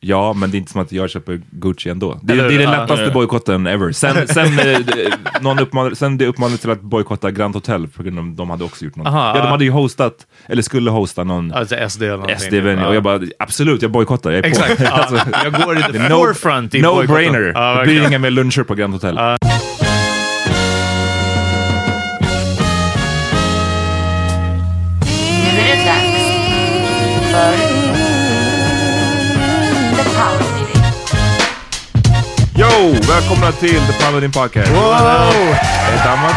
ja, men det är inte som att jag köper Gucci ändå. Det, Eller- det är den ja, lättaste ja. bojkotten ever. Sen, sen, eh, det- någon uppmanade, sen det uppmanades till att bojkotta Grand Hotel, på grund av att de hade också gjort något. Aha, ja, de hade ju hostat, eller skulle hosta någon Alltså SD. SD-vän, och jag bara absolut, jag bojkottar. Jag är Exakt. på. Alltså, jag går i the är forefront i No bojkotten. brainer. Ja, det blir inga mer luncher på Grand Hotel. Nu är det dags för Välkomna till The Paladin Podcast. Wow! Ett annat.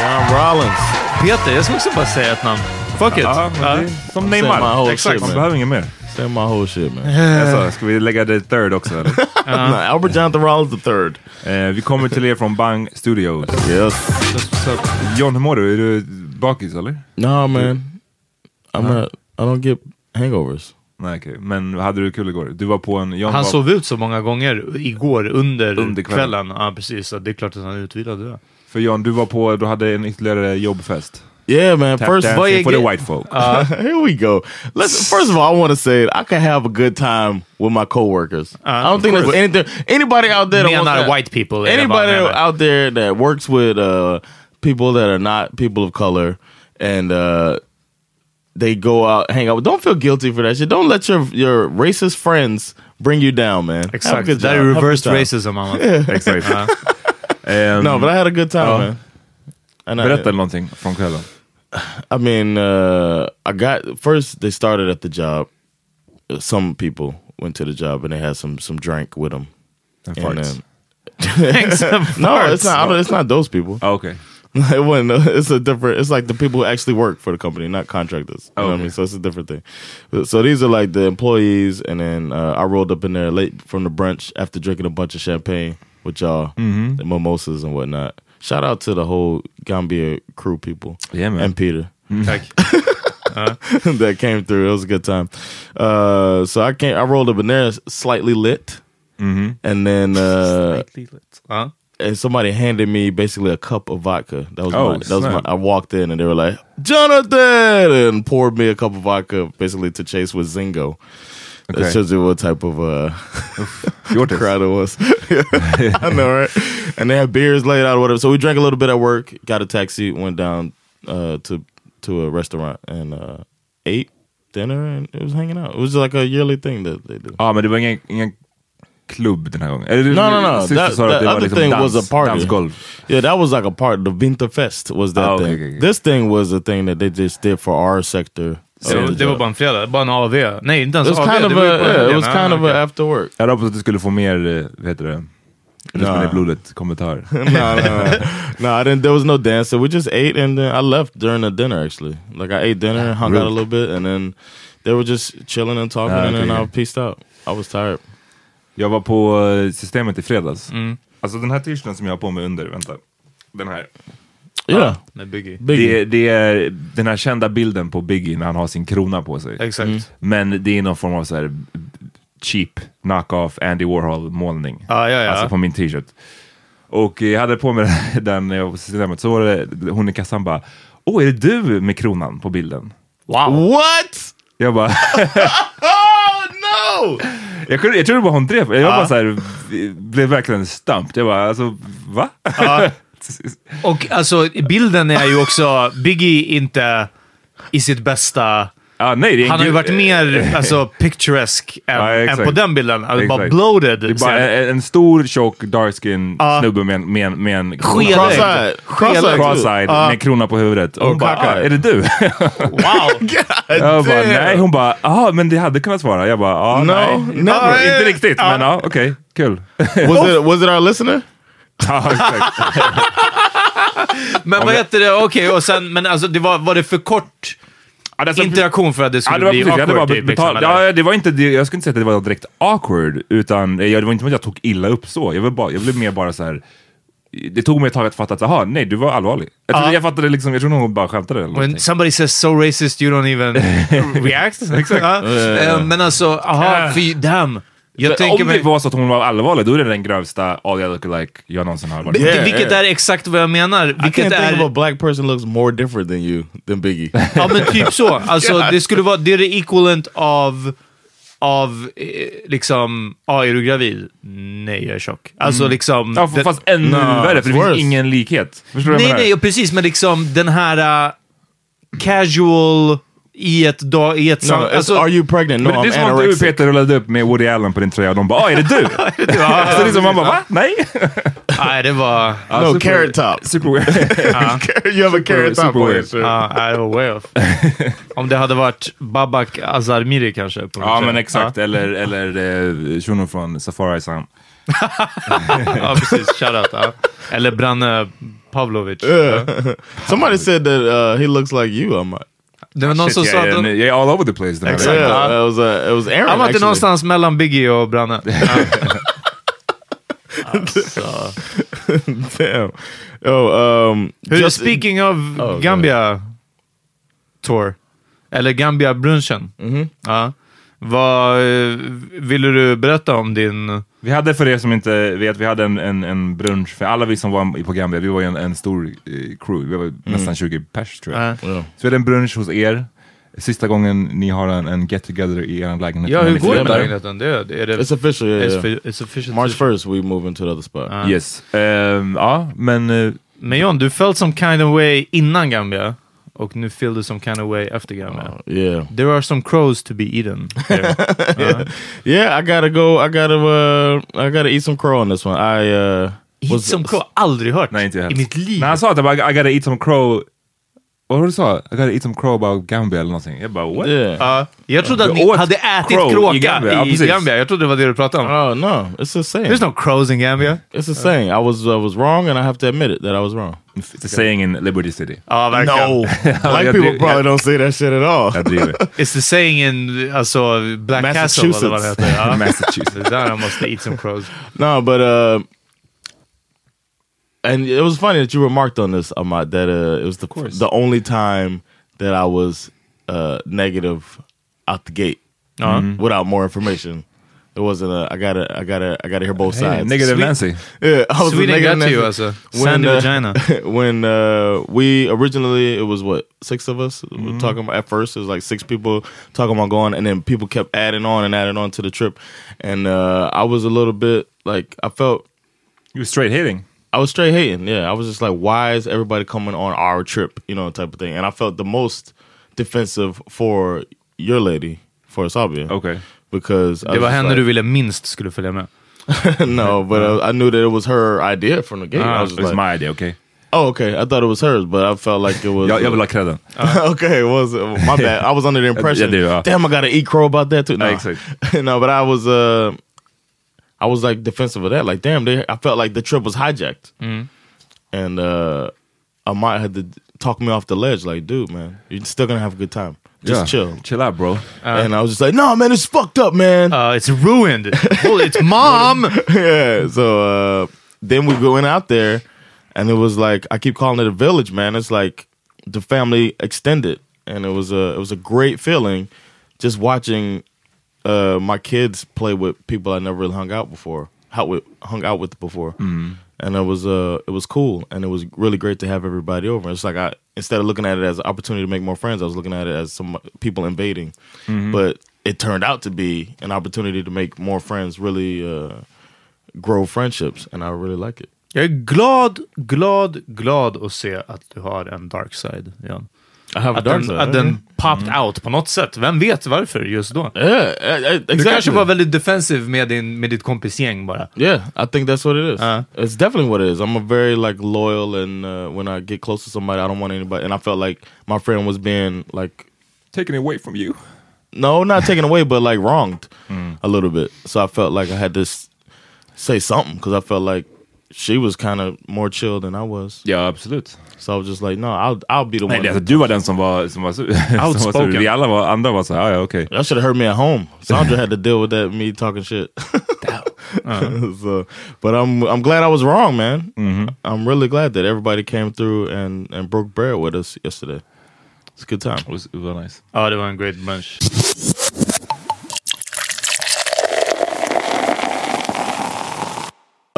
John Rollins. Peter, jag ska också bara säga ett namn. Fuck it. Ja, men det är som Neymar. whole Exakt, shit, man behöver inget mer. Say my whole shit man. Alltså, ska vi lägga det third också eller? No, Albert Jonathan Rollins the third. Eh, vi kommer till er från Bang Studios. Yes. John, hur mår du? Är du bakis eller? No man. I'm not I don't get hangovers. Nej, okej. Men hade du kul igår? Du var på en... John Han var, sov ut så många gånger igår under, Under kvällen. kvällen. Ja, precis. Så det är klart att han är utvilad. Ja. För John, du var på... Du hade en ytterligare jobbfest. Yeah, man. Tap first, dancing for the white folk. Here we go. Let's. First of all, I want to say I can have a good time with my coworkers. I don't think there's anything. Anybody out there that Menar wants that- white people, det Anybody out there that works with uh, people that are not people of color and uh, they go out hang out. Don't feel guilty for that shit. Don't let your your racist friends bring you down, man. Have a Exakt. good Det där är job. Have a reversed good time. racism. Anna. Exakt. Ehm, No, but I had a good time, Ja. man. And I- Berätta någonting från kvällen. I mean, uh, I got first. They started at the job. Uh, Some people went to the job and they had some some drink with them. And farts. no, it's not. I It's not those people. Ah, Okej. it wasn't. It's a different. It's like the people who actually work for the company, not contractors. You know what I mean? So it's a different thing. So these are like the employees, and then uh, I rolled up in there late from the brunch after drinking a bunch of champagne with y'all, the mimosas and whatnot. Shout out to the whole Gambia crew people, Yeah, man. and Peter Tack. that came through. It was a good time. Uh, so I came. I rolled up in there slightly lit, and then uh, Ja. And somebody handed me basically a cup of vodka. That was Oh, my, that was my. I walked in and they were like, Jonathan, and poured me a cup of vodka basically to chase with Zingo. Okay. That shows you what type of uh, Fjortis. crowd it was. I know, right? And they had beers laid out or whatever. So we drank a little bit at work, got a taxi, went down uh, to to a restaurant and uh, ate dinner and it was hanging out. It was like a yearly thing that they do. Ja, men det var ingen, ingen klubb den här gången. Eller, No, no, no. That, that det other liksom thing dans, was a party. dansgolv. Yeah, that was like a part. The Winterfest was that Oh, okay, thing. okay, okay. This thing was a thing that they just did for our sector. Of the det var bara en fredag, bara en AV. Nej, inte ens It was AV. kind of det var ju a, yeah, it was kind of a after work. Jag hade hoppats att du skulle få mer, eh, vad heter det? Russin Nah. i blodet kommentar. no, no, no, no. I didn't. There was no dance. So we just ate, and then I left during the dinner. Actually, like I ate dinner, hung out Really? a little bit, and then they were just chilling and talking, Ah, and then okay, I peaced out. I was tired. Jag var på eh, systemet i fredags. Mm. Alltså den här t-shirten som jag har på mig under, vänta. Den här. Yeah, Med Biggie. Biggie. Det, det är den här kända bilden på Biggie när han har sin krona på sig. Exakt. Men det är någon form av så här cheap knock-off Andy Warhol-målning. Ja, ja, ja. Alltså på min t-shirt. Och jag hade på mig den när jag var på systemet, så var det hon i kassan bara Åh, är det du med kronan på bilden? Wow. What? Jag bara, Oh no! Jag, kunde, jag trodde bara hon drev. Jag bara så här, blev verkligen stumped. Jag bara, alltså va? Och alltså, bilden är ju också Biggie inte i sitt bästa... Ja, nej, det är Han har ju varit mer alltså, picturesque än, Ja, än på den bilden. Alltså, bara bloated. Det är bara en, en stor, tjock, dark skin snubbe med, en- med, med en. Cross-eyed. Cross-eyed. cross-eyed Ja. med krona på huvudet. Och hon bara, ah, är det du? Wow! jag bara, nej. Hon bara, ja men det hade kunnat vara. Jag bara, ja No, nej. never. Ja, inte riktigt, men ja okej, kul. Was it was it our listener? ja, exakt. Men vad heter det? Okej, och sen, men alltså, det var, var det för kort Ja, det är så- interaktion för att det Ja, skulle det var bli precis, jag awkward? bara typ, liksom, ja, det var inte, jag skulle inte säga att det var direkt awkward, utan ja, det var inte att jag tog illa upp så. Jag, var bara, jag blev mer bara så här. Det tog mig ett tag att fatta att, aha, nej du var allvarlig. Jag, trodde, Ja. jag fattade liksom, jag tror nog hon bara skämtade eller When någonting. somebody says so racist you don't even react. Exakt. Eh, men alltså, aha, för, damn. Jag tänker Om mig... det var så att hon var allvarlig, då är det den grövsta all you look alike jag någonsin har varit Yeah, vilket yeah. är exakt vad jag menar. I Vilket can't think är... of a black person looks more different than you than Biggie. Ja men typ så. Alltså det skulle vara, det är det equivalent av, av eh, liksom, ja är du gravid? Nej jag är tjock. Alltså liksom... Ja, den- fast ännu No, värre, för det finns ingen likhet. Förstår nej nej, och precis men liksom den här uh, casual i ett dag, i ett No, sam- alltså, are you pregnant? No, Men det är som att du. Peter rullade upp med Woody Allen på din tröja och de bara ah, är det du? ja, så det är som man bara va? Nej? Nej det var... No, carrot top. Super weird. you have a carrot top super on shirt. Ja, nej, det var way off. Om det hade varit Babak Azarmiri kanske. På Ja men exakt, eller, eller eh, shunon från Safari Sound. Ja, precis. Shoutout. Ja. Eller Branne Pavlovic. Somebody said that uh, he looks like you. I'm like, Det var någon som sa att... de- är all over the place. Exakt. veckan. yeah, it was uh, it was Aaron. Han var inte någonstans mellan Biggie och Branne. Damn. Oh, um, just speaking of Oh, Gambia Tour, eller Gambia-brunchen. Mhm. Ja. Vad eh, ville du berätta om din... Vi hade för er som inte vet, vi hade en, en, en brunch för alla vi som var på Gambia, vi var ju en, en stor eh, crew, vi var nästan 20 pers tror jag. Ja. Yeah. Så vi hade en brunch hos er, sista gången ni har en, en get together i er lägenhet. Ja, hur går det med lägenheten? Det, det, är det, It's official. Yeah, it's, yeah. it's official. March first, we move into the other spot. Ja. Yes. Ehm, ja, men eh, Men John, du felt some kind of way innan Gambia och nu feel du some kind of way efter Gambia. Uh, yeah, There are some crows to be eaten. There. Ja. yeah. I gotta go. I gotta. Uh, I gotta eat some crow on this one. I uh, Eat some crow, aldrig hört nej inte i mitt liv. När han sa att I gotta eat some crow Vad var det du sa? I gotta eat some crow about Gambia eller någonting. Jag bara what? Yeah. Ja, jag trodde att ni hade ätit crow kråka i Gambia, Gambia. ja, precis. Jag trodde det var det du pratade om. Oh no, it's a saying. There's no crows in Gambia. It's a saying. I was I was wrong, and I have to admit it that I was wrong. It's a saying in Liberty City. Ja, verkligen. No, black people probably don't say that shit at all. Jag driver. It's the saying in alltså, Black Castle, eller vad det Massachusetts. heter. Massachusetts. Där måste eat some crows. No, but uh, and it was funny that you remarked on this, Ahmad. That uh, it was the course. the only time that I was uh negative out the gate without more information. It wasn't a. I gotta. I gotta. I gotta hear both Hey, sides. negative Sweet- Nancy. Yeah, I was a negative got to you Nancy. alltså. Sandy uh, vagina. when uh, we originally it was what six of us Mm-hmm. were talking about at first it was like six people talking about going and then people kept adding on and adding on to the trip and uh, I was a little bit like I felt You were straight hitting. I was straight hating yeah I was just like why is everybody coming on our trip you know type of thing and I felt the most defensive for your lady for Sabia Okay. because I Det var henne like, du ville minst skulle följa med. no but uh, I knew that it was her idea from the gate I was just It's like my idea, okay? oh okay I thought it was hers but I felt like it was Jag, jag vill ha credden. okay, it was uh, my bad. I was under the impression. Yeah, yeah. Damn, I got to eat crow about that too. No, no, but I was uh, I was like defensive of that. Like, damn, they, I felt like the trip was hijacked, and uh, I might have to talk me off the ledge. Like, dude, man, you're still gonna have a good time. Just Yeah. chill. Chill out bro. and I was just like, no, man, it's fucked up, man. Uh, it's ruined. well, it's mom! yeah. So uh, then we went out there, and it was like I keep calling it a village, man. It's like the family extended, and it was a it was a great feeling, just watching uh, my kids play with people I never really hung out before, out with hung out with before, and it was uh it was cool, and it was really great to have everybody over. It's like I instead of looking at it as an opportunity to make more friends, I was looking at it as some people invading, but it turned out to be an opportunity to make more friends, really. Uh, grow friendships and I really like it. Jag är glad, glad, glad att se att du har en dark side. Jan. Att den, side. att den popped out på något sätt. Vem vet varför just då? yeah, eh, eh, exactly. Du kanske var väldigt defensiv med, din, med ditt kompisgäng bara. Yeah, I think that's what it is. Uh. it's definitely what it is. I'm a very like loyal, and uh, when I get close to somebody, I don't want anybody. And I felt like my friend was being like, Taken away from you. no, not taken away, but like wronged a little bit. So I felt like I had to say something because I felt like she was kind of more chill than I was. Ja, absolut. So I was just like, no, I'll I'll be the Nej, one. det, alltså, du var den som var, uh, som var, uh, sur. som var sur. Outspoken. Vi alla var, andra var så här, ja, ja okej. Y'all should have heard me at home. Sandra had to deal with that me talking shit. so, but I'm I'm glad I was wrong, man. Mm-hmm. I'm really glad that everybody came through and and broke bread with us yesterday. It's a good time. It was, Det var nice. Ja, det var en great bunch.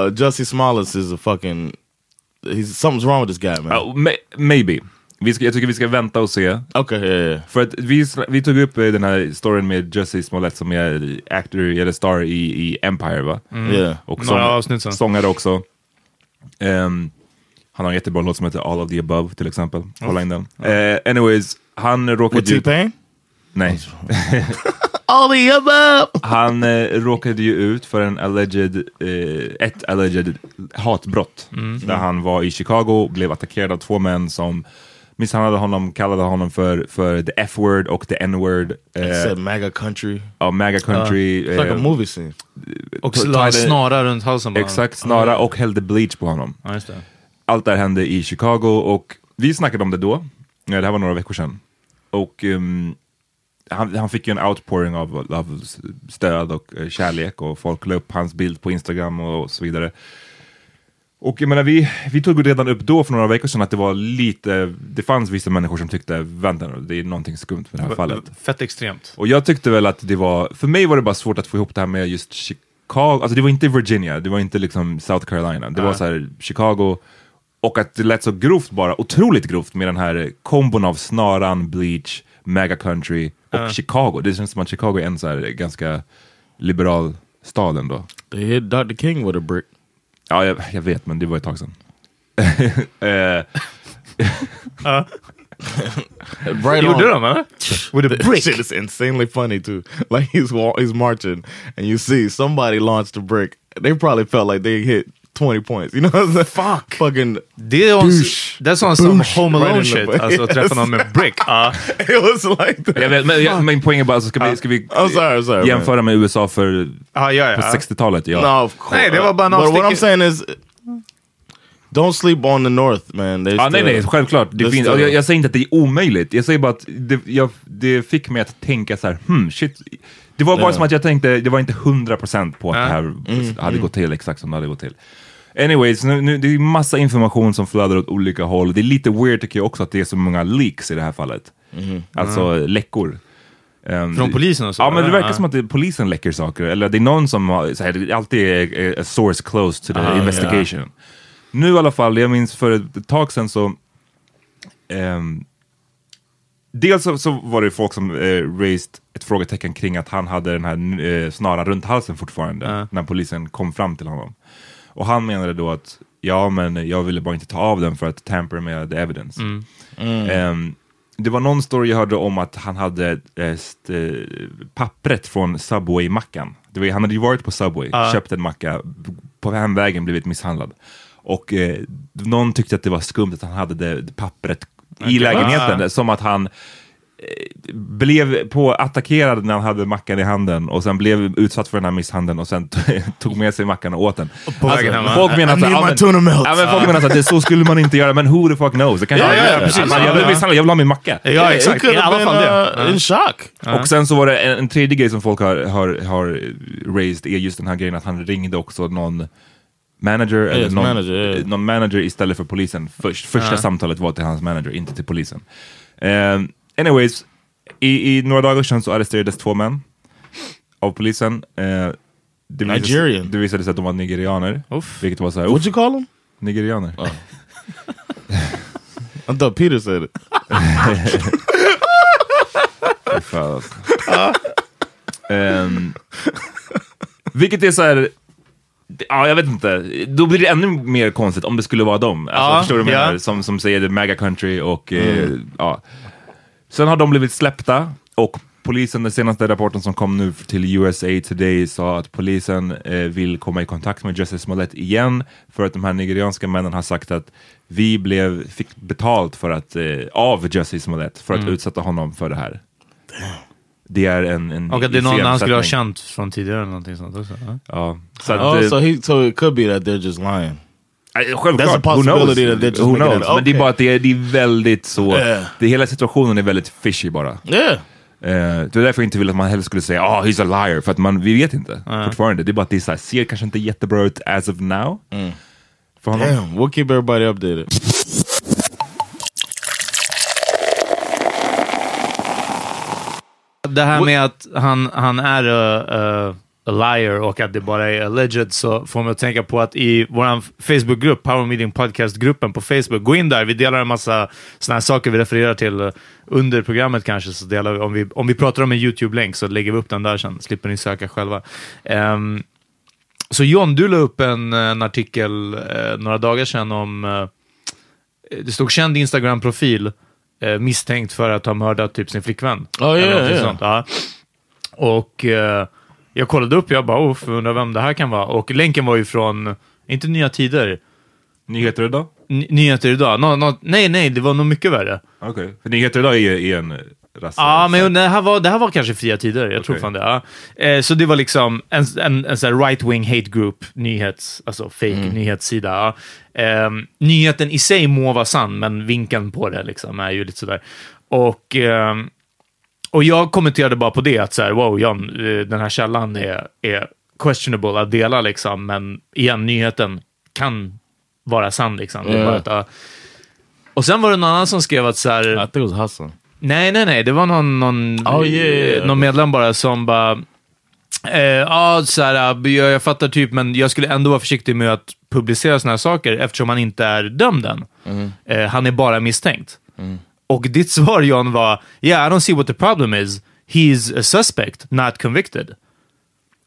Uh, Jussie Smollett is a fucking. He's something's wrong with this guy, man. May, maybe. Vi ska, jag tycker vi ska vänta och se. Okay, yeah, yeah. För att vi, vi tog upp eh, den här storyn med Jussie Smollett som är actor, eller star i, i Empire va? yeah. Och Några avsnitt sen. sångare också. Ehm, han har en jättebra låt som heter All of the above till exempel. Kolla in den. Eh, anyways, han råkade With ju... T-Pain? Nej. All the above! Han eh, råkade ju ut för en alleged, eh, ett alleged hatbrott. Där han var i Chicago, blev attackerad av två män som misshandlade honom, kallade honom för, för the F-word och the N-word. Eh, said MAGA country. ja, MAGA country. It's like a eh, movie scene. Och Ta- la snara runt halsen bara. Exakt, snara och hällde bleach på honom. Ja, just det. Allt det här hände i Chicago och vi snackade om det då. Ja, det här var några veckor sedan. Och ehm, han, han fick ju en outpouring av, av stöd och eh, kärlek och folk la upp hans bild på Instagram och så vidare. Och jag menar, vi, vi tog redan upp då för några veckor sedan att det var lite, det fanns vissa människor som tyckte, vänta nu, det är någonting skumt med det här fallet. Fett extremt. Och jag tyckte väl att det var, för mig var det bara svårt att få ihop det här med just Chicago, alltså det var inte Virginia, det var inte liksom South Carolina, det var så här Chicago, och att det lät så grovt bara, otroligt grovt med den här kombon av snaran, bleach, mega country och Chicago. Det känns som att Chicago är en så här ganska liberal stad ändå. They hit Dr. King with a brick. Ja, jag, jag vet, men det var ett tag sedan. Eh, Right Gjorde de eller? With a brick? shit is insanely funny too. Like he's he's marching, and you see somebody launched a brick. They probably felt like they hit 20 points. You know? Fuck. Fucking Det är, douche. det är sån som Home Alone right shit. Alltså träffa någon med brick. Ja. It was like that. Jag vet, men, jag, min poäng är bara, alltså, ska vi, ska vi I'm sorry, I'm sorry. jämföra med USA för, Ja, ja, ja. på 60-talet? Ja. No, of course. Nej, det var bara en But what. I'm saying is, don't sleep on the North, man. They Ja, nej, nej, självklart. Det finns, jag, jag säger inte att det är omöjligt. Jag säger bara att det, jag, det fick mig att tänka så här, hmm, shit. Det var bara Ja. som att jag tänkte, det var inte 100% på att Ja. det här Mm, hade gått till exakt som det hade gått till. Anyways, nu, nu, det är massa information som flödar åt olika håll. Det är lite weird tycker jag också att det är så många leaks i det här fallet. Alltså läckor. Um, Från polisen och så, Ja, men det verkar som att det, polisen läcker saker. Eller det är någon som har, så här, det är alltid är, a source close to the Ah, investigation. Nu i alla fall, jag minns för ett tag sedan så ehm, Dels så, så var det folk som eh, raised ett frågetecken kring att han hade den här eh, snaran runt halsen fortfarande Ja. när polisen kom fram till honom. Och han menade då att ja, men jag ville bara inte ta av den för att tamper med the evidence. Ehm, det var någon story jag hörde om att han hade st, eh, pappret från Subway-mackan. Han hade ju varit på Subway, köpt en macka, på hemvägen blivit misshandlad. Och eh, någon tyckte att det var skumt att han hade det, det pappret i lägenheten, som att han blev på attackerad när han hade mackan i handen och sen blev utsatt för den här misshandeln och sen tog med sig mackan och åt den. Va? folk menar I så här, need ja, my men- tuna melt. Ja, men folk menar så att det, så skulle man inte göra, men who the fuck knows? Det kanske Ja, ja, ja, precis. Jag, blev misshandlad, jag vill ha min macka. Ja, exakt. I alla fall det. in shock. Och sen så var det en, en tredje grej som folk har, har, har raised, är just den här grejen att han ringde också någon manager, eller Yes, någon, manager, yeah. någon manager istället för polisen. Först, första samtalet var till hans manager, inte till polisen. Eh, anyways, i, i några dagar sedan så arresterades två män av polisen. Eh, det visade, det visade sig att de var nigerianer. Uff. Vilket var såhär, What'd you call him? nigerianer. I thought Peter said it. Fan, alltså. Ehm, vilket är så här. Ja, jag vet inte. Då blir det ännu mer konstigt om det skulle vara dem. Alltså, Ja, förstår du vad jag ja. menar? Som, som säger mega country och eh, ja. Sen har de blivit släppta och polisen, den senaste rapporten som kom nu till USA Today sa att polisen eh, vill komma i kontakt med Justice Smollett igen för att de här nigerianska männen har sagt att vi blev, fick betalt för att, eh, av Justice Smollett för att utsätta honom för det här. Det är en, en Och att det är någon han skulle ha känt från tidigare eller någonting sånt också. Ja. Ja, så att, Oh, eh, so he so it could be that they're just lying. Självklart, That's a who knows? possibility that they're just Who knows? it- Men det är okay. bara att det är, det är väldigt så, Yeah. det, hela situationen är väldigt fishy bara. Yeah. Eh, det är därför jag inte vill att man helst skulle säga ah he's a liar, för att man, vi vet inte fortfarande. Det är bara att det är så här, ser kanske inte jättebra ut as of now. För honom. Damn, we'll keep everybody updated. Det här med att han, han är a, a, liar och att det bara är alleged så får mig att tänka på att i vår Facebookgrupp, Power Meeting Podcast-gruppen på Facebook, gå in där, vi delar en massa sådana här saker vi refererar till eh, under programmet kanske, så delar vi, om vi, om vi pratar om en YouTube-länk så lägger vi upp den där sen, slipper ni söka själva. Ehm, så John, du la upp en, en artikel eh, några dagar sedan om, eh, det stod känd Instagram-profil, eh, misstänkt för att ha mördat typ sin flickvän. Oh, yeah, yeah. sånt. Ja. Och eh, jag kollade upp, jag bara, uff, undrar vem det här kan vara. Och länken var ju från, inte Nya Tider, Nyheter idag? Ny- Nyheter idag. Nå, nå, nej, nej, det var nog mycket värre. Okej. För Nyheter idag är, är en rass. Ja, men det här, var, det här var kanske Fria Tider. Jag tror Okej. fan det. Ja. Eh, så det var liksom en, en, en sån right-wing hate group, nyhets, alltså fake nyhetssida. Ja. Eh, nyheten i sig må vara sann, men vinkeln på det liksom är ju lite sådär. Och, ehm, och jag kommenterade bara på det, att så här, wow, Jan, eh, den här källan är, är questionable att dela, liksom, men igen, nyheten kan vara sann. Liksom. Att, ja. Och sen var det någon annan som skrev att så här, I think it Hassan. Nej, nej, nej. Det var någon, någon, Oh, yeah, yeah, yeah. någon medlem bara som bara... Eh, ja, så här, jag, jag fattar typ, men jag skulle ändå vara försiktig med att publicera såna här saker eftersom han inte är dömd än. Mm. Eh, han är bara misstänkt. Och ditt svar, John, var Yeah, I don't see what the problem is. He's a suspect, not convicted.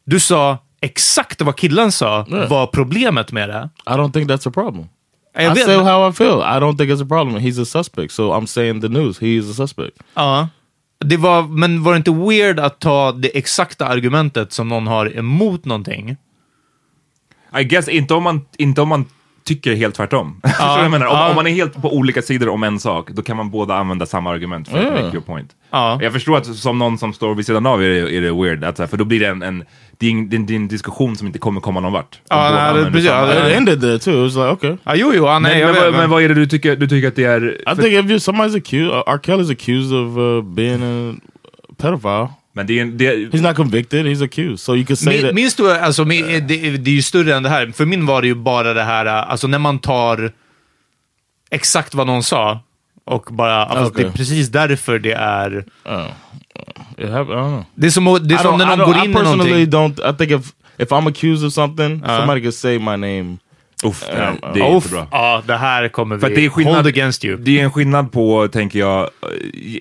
Du sa exakt vad killen sa Yeah. var problemet med det. I don't think that's a problem. Jag I vet- say how I feel. I don't think it's a problem. He's a suspect. So I'm saying the news. He is a suspect. Ja. Det var, men var det inte weird att ta det exakta argumentet som någon har emot någonting? I guess inte om man, inte om man tycker helt tvärtom. Vad jag menar? Om, ja. om man är helt på olika sidor om en sak, då kan man båda använda samma argument för att Ja. make your point. Ja. Jag förstår att som någon som står vid sidan av är det, är det weird, att, för då blir det en, en, det är en, det är en, det diskussion som inte kommer komma någon vart. Ja, det- samma ja, det- ended there too. It was like, okay. Ja, jo, jo, ja, nej, men, jag men, vet, vad- men men- vad är det du tycker, du tycker att det är... I think if you somebody's accused, uh, R. Kelly's accused of uh, being a pedophile. Men det är, det, He's not convicted. He's accused. So you could say Min, that. minns du, alltså, min, det, det är ju större än det här. För min var det ju bara det här, alltså när man tar exakt vad någon sa och bara, alltså, Okej. det är precis därför det är... Oh. It hap- I don't know. Det är som, det är som när någon går I in i personally någonting. don't. I think if if I'm accused of something, Uh. somebody could say my name. uff, det, här- det är Uff, inte bra. ja, det här kommer För vi det är skillnad, hold against you. Det är en skillnad på, tänker jag, eh,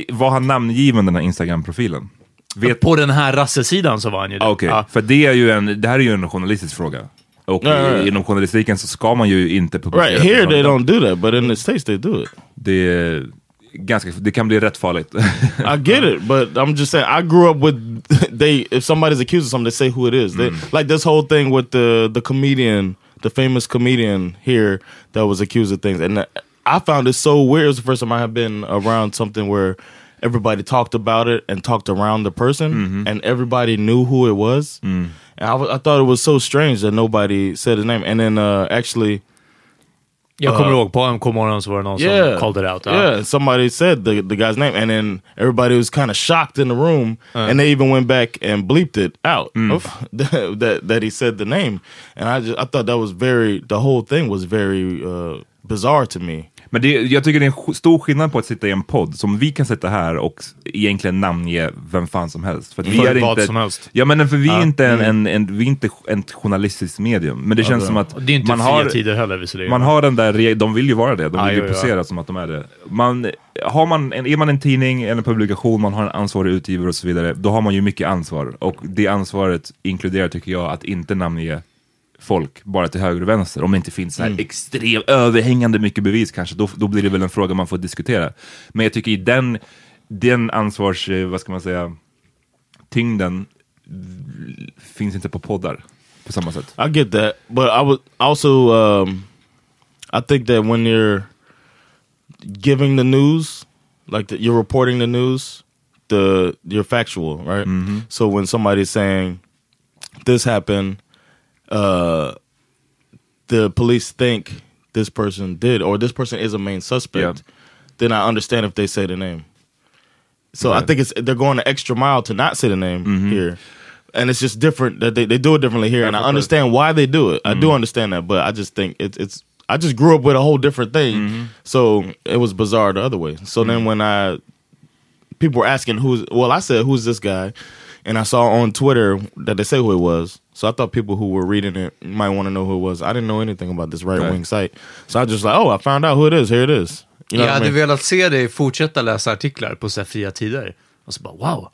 var han namngiven den här Instagram-profilen? Vet, På den här rassesidan så var han ju det. Ah, Okej, Ja. för det är ju en, det här är ju en journalistisk fråga. Och Ja, ja, ja. inom journalistiken så ska man ju inte publicera Right here, they don't do that, but in the states, they do it. Det, är ganska, det kan bli rätt farligt. I get it, but I'm just saying. I grew up with they. If somebody's accused of something, they say who it is. They, like this whole thing with the the comedian, the famous comedian here that was accused of things, and I found it so weird. It was the first time I had been around something where everybody talked about it and talked around the person, mm-hmm. and everybody knew who it was. Mm. And I, I thought it was so strange that nobody said his name. And then uh, actually. Jag kommer ihåg, på MK morgon så var det någon Yeah, uh, som called it out. Ja. Yeah, somebody said the the guy's name, and then everybody was kind of shocked in the room, uh. and they even went back and bleeped it out mm. that, that that he said the name, and I just I thought that was very the whole thing was very uh, bizarre to me. Men det, jag tycker det är en stor skillnad på att sitta i en podd som vi kan sitta här och egentligen namnge vem fan som helst. För, vi är vad inte, som helst. Ja men för vi är Ja. inte, en, en, en, vi är inte ett journalistiskt medium. Men det känns som att det är inte man har, tider heller visserligen. man har den där, de vill ju vara det, de Ja, vill ju ja. posera som att de är det. Man, har man, en- är man en tidning eller en publikation, man har en ansvarig utgivare och så vidare, då har man ju mycket ansvar. Och det ansvaret inkluderar, tycker jag, att inte namnge folk bara till höger och vänster. Om det inte finns så här extremt överhängande mycket bevis kanske, då, då blir det väl en fråga man får diskutera. Men jag tycker i den, den ansvars, eh, vad ska man säga, tyngden finns inte på poddar på samma sätt. I get that, but I was also um, I think that when you're giving the news, like the, you're reporting the news, the you're factual, right? So when somebody's saying this happened, uh, the police think this person did, or this person is a main suspect, then I understand if they say the name. So I think it's they're going the extra mile to not say the name here. And it's just different that they, they do it differently here, and I understand why they do it. I do understand that, but I just think it's it's. I just grew up with a whole different thing, so it was bizarre the other way. So then when I people were asking who's well, I said who's this guy, and I saw on Twitter that they say who it was. So I thought people who were reading it might want to know who it was. I didn't know anything about this right wing site, so I just like, oh, I found out who it is. Here it is. You know jag what I hade mean? velat se dig fortsätta läsa artiklar på så fria tider. Och så bara wow.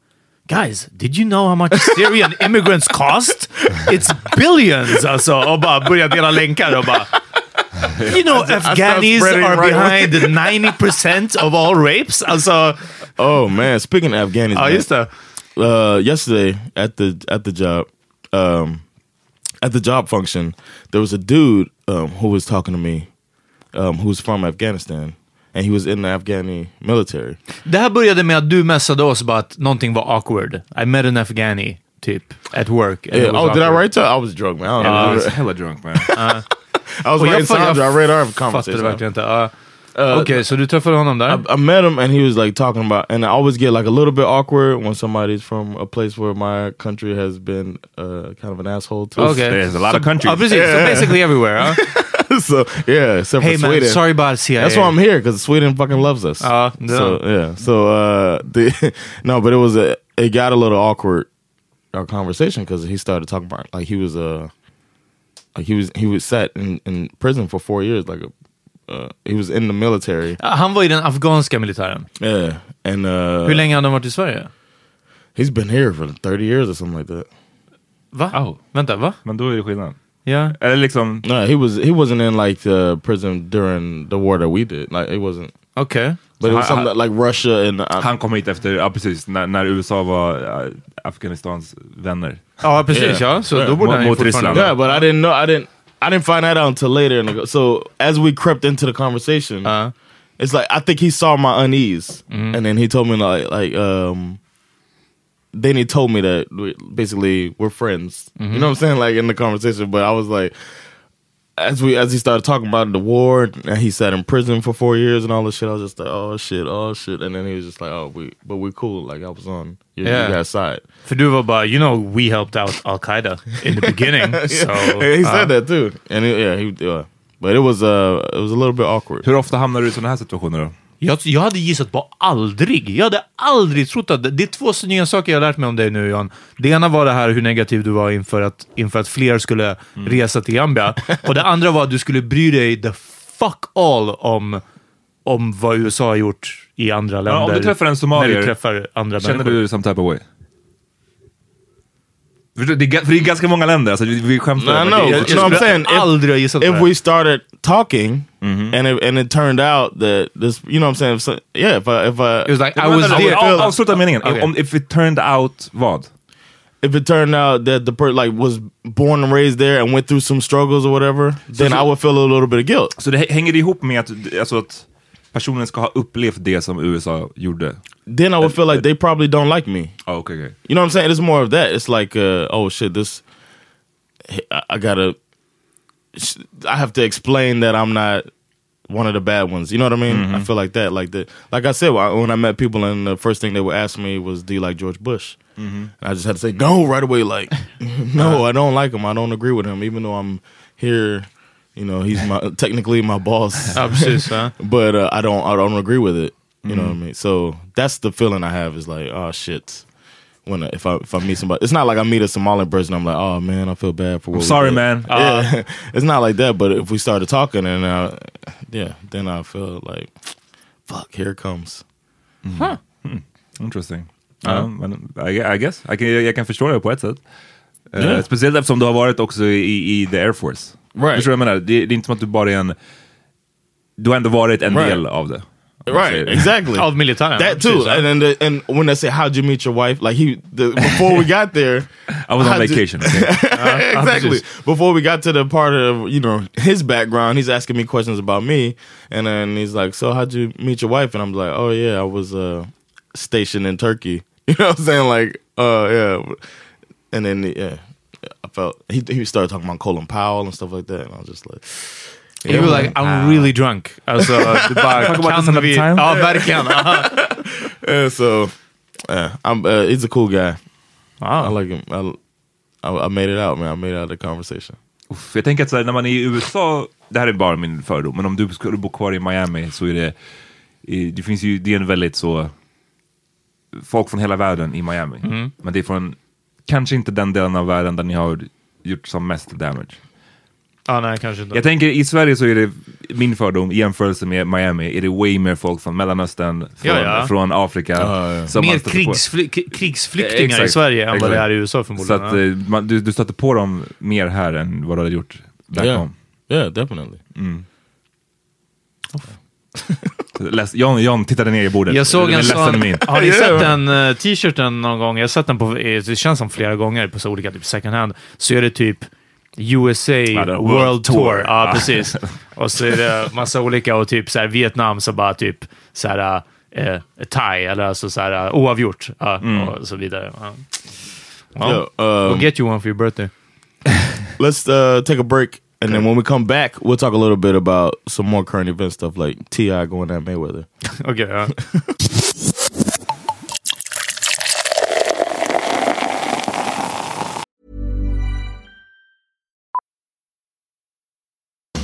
Guys, did you know how much Syrian immigrants cost? It's billions! Alltså, och bara börja dela länkar och bara... You know Afghanis are behind 90% of all rapes? Alltså, Oh man, speaking of Afghanis, ja just det. uh, yesterday at the at the job, um, at the job function, there was a dude um, who was talking to me, um, who's from Afghanistan, and he was in the Afghani military. Det här började med att du messade oss bara att någonting var awkward. I met an Afghani, typ, at work. Yeah. Oh, did I awkward. write that? I was drunk, man. I, don't I know. was hella drunk man. I was writing Sandra. I read our conversation. verkligen inte. Ja. Okej, så du träffade honom där? I, I met him and he was like talking about, and I always get like a little bit awkward when somebody's from a place where my country has been uh, kind of an asshole to. Okej. There's a lot of countries. Ja, precis. So basically everywhere. ja. so yeah, except Hey for man, Sweden. sorry about CIA. That's why I'm here because Sweden fucking loves us. Uh, no. so yeah, so uh, the no, but it was a it got a little awkward our conversation because he started talking about like he was uh like he was he was set in in prison for four years like a uh, he was in the military Han var i den afghanska militären. yeah and uh Hur länge har han varit i Sverige? he's been here for thirty years or something like that. Va? Oh. Vänta, va? Men då är det skillnad. Ja. Eller liksom, No, he was he wasn't in like the prison during the war that we did. Like it wasn't. Okej. But it was I- something like Russia and uh, han kom hit efter, ja precis, när, när USA var äh, Afghanistans vänner. Ja, precis Yeah. ja. Så Yeah. då borde Mot- han ju mot fortfarande... Ryssland. Yeah, but I didn't know. I didn't. I didn't find that out until later. The, so as we crept into the conversation, Uh. it's like I think he saw my unease, Mm-hmm. and then he told me like like um. Then he told me that we, basically we're friends. Mm-hmm. You know what I'm saying? Like in the conversation, but I was like, as we as he started talking about the war, and he sat in prison for four years and all this shit. I was just like, oh shit, oh shit, and then he was just like, oh, we but we're cool. Like I was on your, Yeah. your guys' side. För du var you know, we helped out Al Qaeda in the beginning. so, he said uh, that too, and it, yeah, he yeah. But it was uh, it was a little bit awkward. Hur ofta hamnar du i sådana här situationer då? Jag, jag hade gissat på aldrig. Jag hade aldrig trott att... Det är två nya saker jag har lärt mig om dig nu, Jan. Det ena var det här hur negativ du var inför att, inför att fler skulle Mm. resa till Gambia. Och det andra var att du skulle bry dig the fuck all om, om vad USA har gjort i andra länder. om du träffar en När somalier, du träffar andra Känner människor. du some type of way? Du? Det är, för det är ganska många länder, alltså, vi, vi skämtar. No, no, det- jag- what I'm skulle aldrig ha gissat på If det. we started talking, Mm-hmm. and it, and it turned out that this, you know what I'm saying? So, yeah, if I if I It was like, I Men was vänta, there. av- Avsluta meningen. Okej. Om, if it turned out vad? if it turned out that the person like was born and raised there and went through some struggles or whatever, then I would feel a little bit of guilt. Så det hä- hänger det ihop med att, alltså, att personen ska ha upplevt det som USA gjorde? Then I would feel like they probably don't like me. Oh, okay, okay. You know what I'm saying? It's more of that. It's like, uh, oh shit, this. I, I gotta. I have to explain that I'm not one of the bad ones. You know what I mean? Mm-hmm. I feel like that. Like the, like I said, when I- met people, and the first thing they would ask me was, "Do you like George Bush?" Mm-hmm. And I just had to say no right away. Like, no, I don't like him. I don't agree with him, even though I'm here. You know, he's my technically my boss. Ja. but uh, I don't I don't agree with it. You know mm-hmm. what I mean? So that's the feeling I have is like, oh shit. When if I if I meet somebody, it's not like I meet a Somalian person. I'm like, oh man, I feel bad for what. we sorry, did." man. Yeah, it's not like that. But if we started talking, and uh, yeah, then I feel like, fuck, here it comes. Interesting. Ja, men I, I guess. I can, jag kan förstå det på ett sätt. Eh, Yeah. speciellt eftersom du har varit också i, i the Air Force. Right. Förstår du vad jag menar? Det, det är inte som att du bara är en... Du har ändå varit en Right. del av det. Om man säger Right, exactly. Av militären. That too, and then the, and when they say, "How'd you meet your wife?" Like he, the, before we got there, I was on vacation. okay? exactly. Before we got to the part of you know his background, he's asking me questions about me, and then he's like, "So how'd you meet your wife?" And I'm like, "Oh yeah, I was uh, stationed in Turkey." You know what I'm saying? Like, uh, yeah. And then yeah, I felt he he started talking about Colin Powell and stuff like that, and I was just like, You were like, I'm really drunk. Alltså, det bara, kan vi... time. Ja, verkligen. Yeah. So, yeah, I'm. Uh, he's a cool guy. I Wow. like him. I, I, I made it out, man. I made it out of the conversation. Uff, jag tänker att så här, när man är i USA, det här är bara min fördom, men om du skulle bo kvar i Miami så är det, i- det finns ju, det är en väldigt så, folk från hela världen i Miami. Men det är från, kanske inte den delen av världen där ni har gjort som mest damage. Ja, nej, kanske inte. Jag tänker i Sverige så är det, min fördom i jämförelse med Miami, är det way mer folk från Mellanöstern, från, Ja, ja. från Afrika. man Mer krigsfly krigsflyktingar i Exakt, Sverige än vad exakt. det är i USA Så förmodligen. att eh, man, du, du stöter på dem mer här än vad du hade gjort back Yeah, home. yeah, definitely. Läs, John, John tittade ner i bordet. Jag såg en sån... Har ni sett den uh, t-shirten någon gång? Jag har sett den på, eh, det känns som flera gånger på så olika typ second hand. Så är det typ USA är World, World Tour. Tour. Ja, Ja. precis. Och så är det massa olika och typ så här, Vietnam så bara typ så här eh, Thai eller alltså så här eh, oavgjort. Ja, och så vidare. Ja. Ja. Yeah, um, We'll get you one for your birthday. let's uh, take a break, and then when we come back, we'll talk a little bit about some more current event stuff, like Ti going at Mayweather. Okej,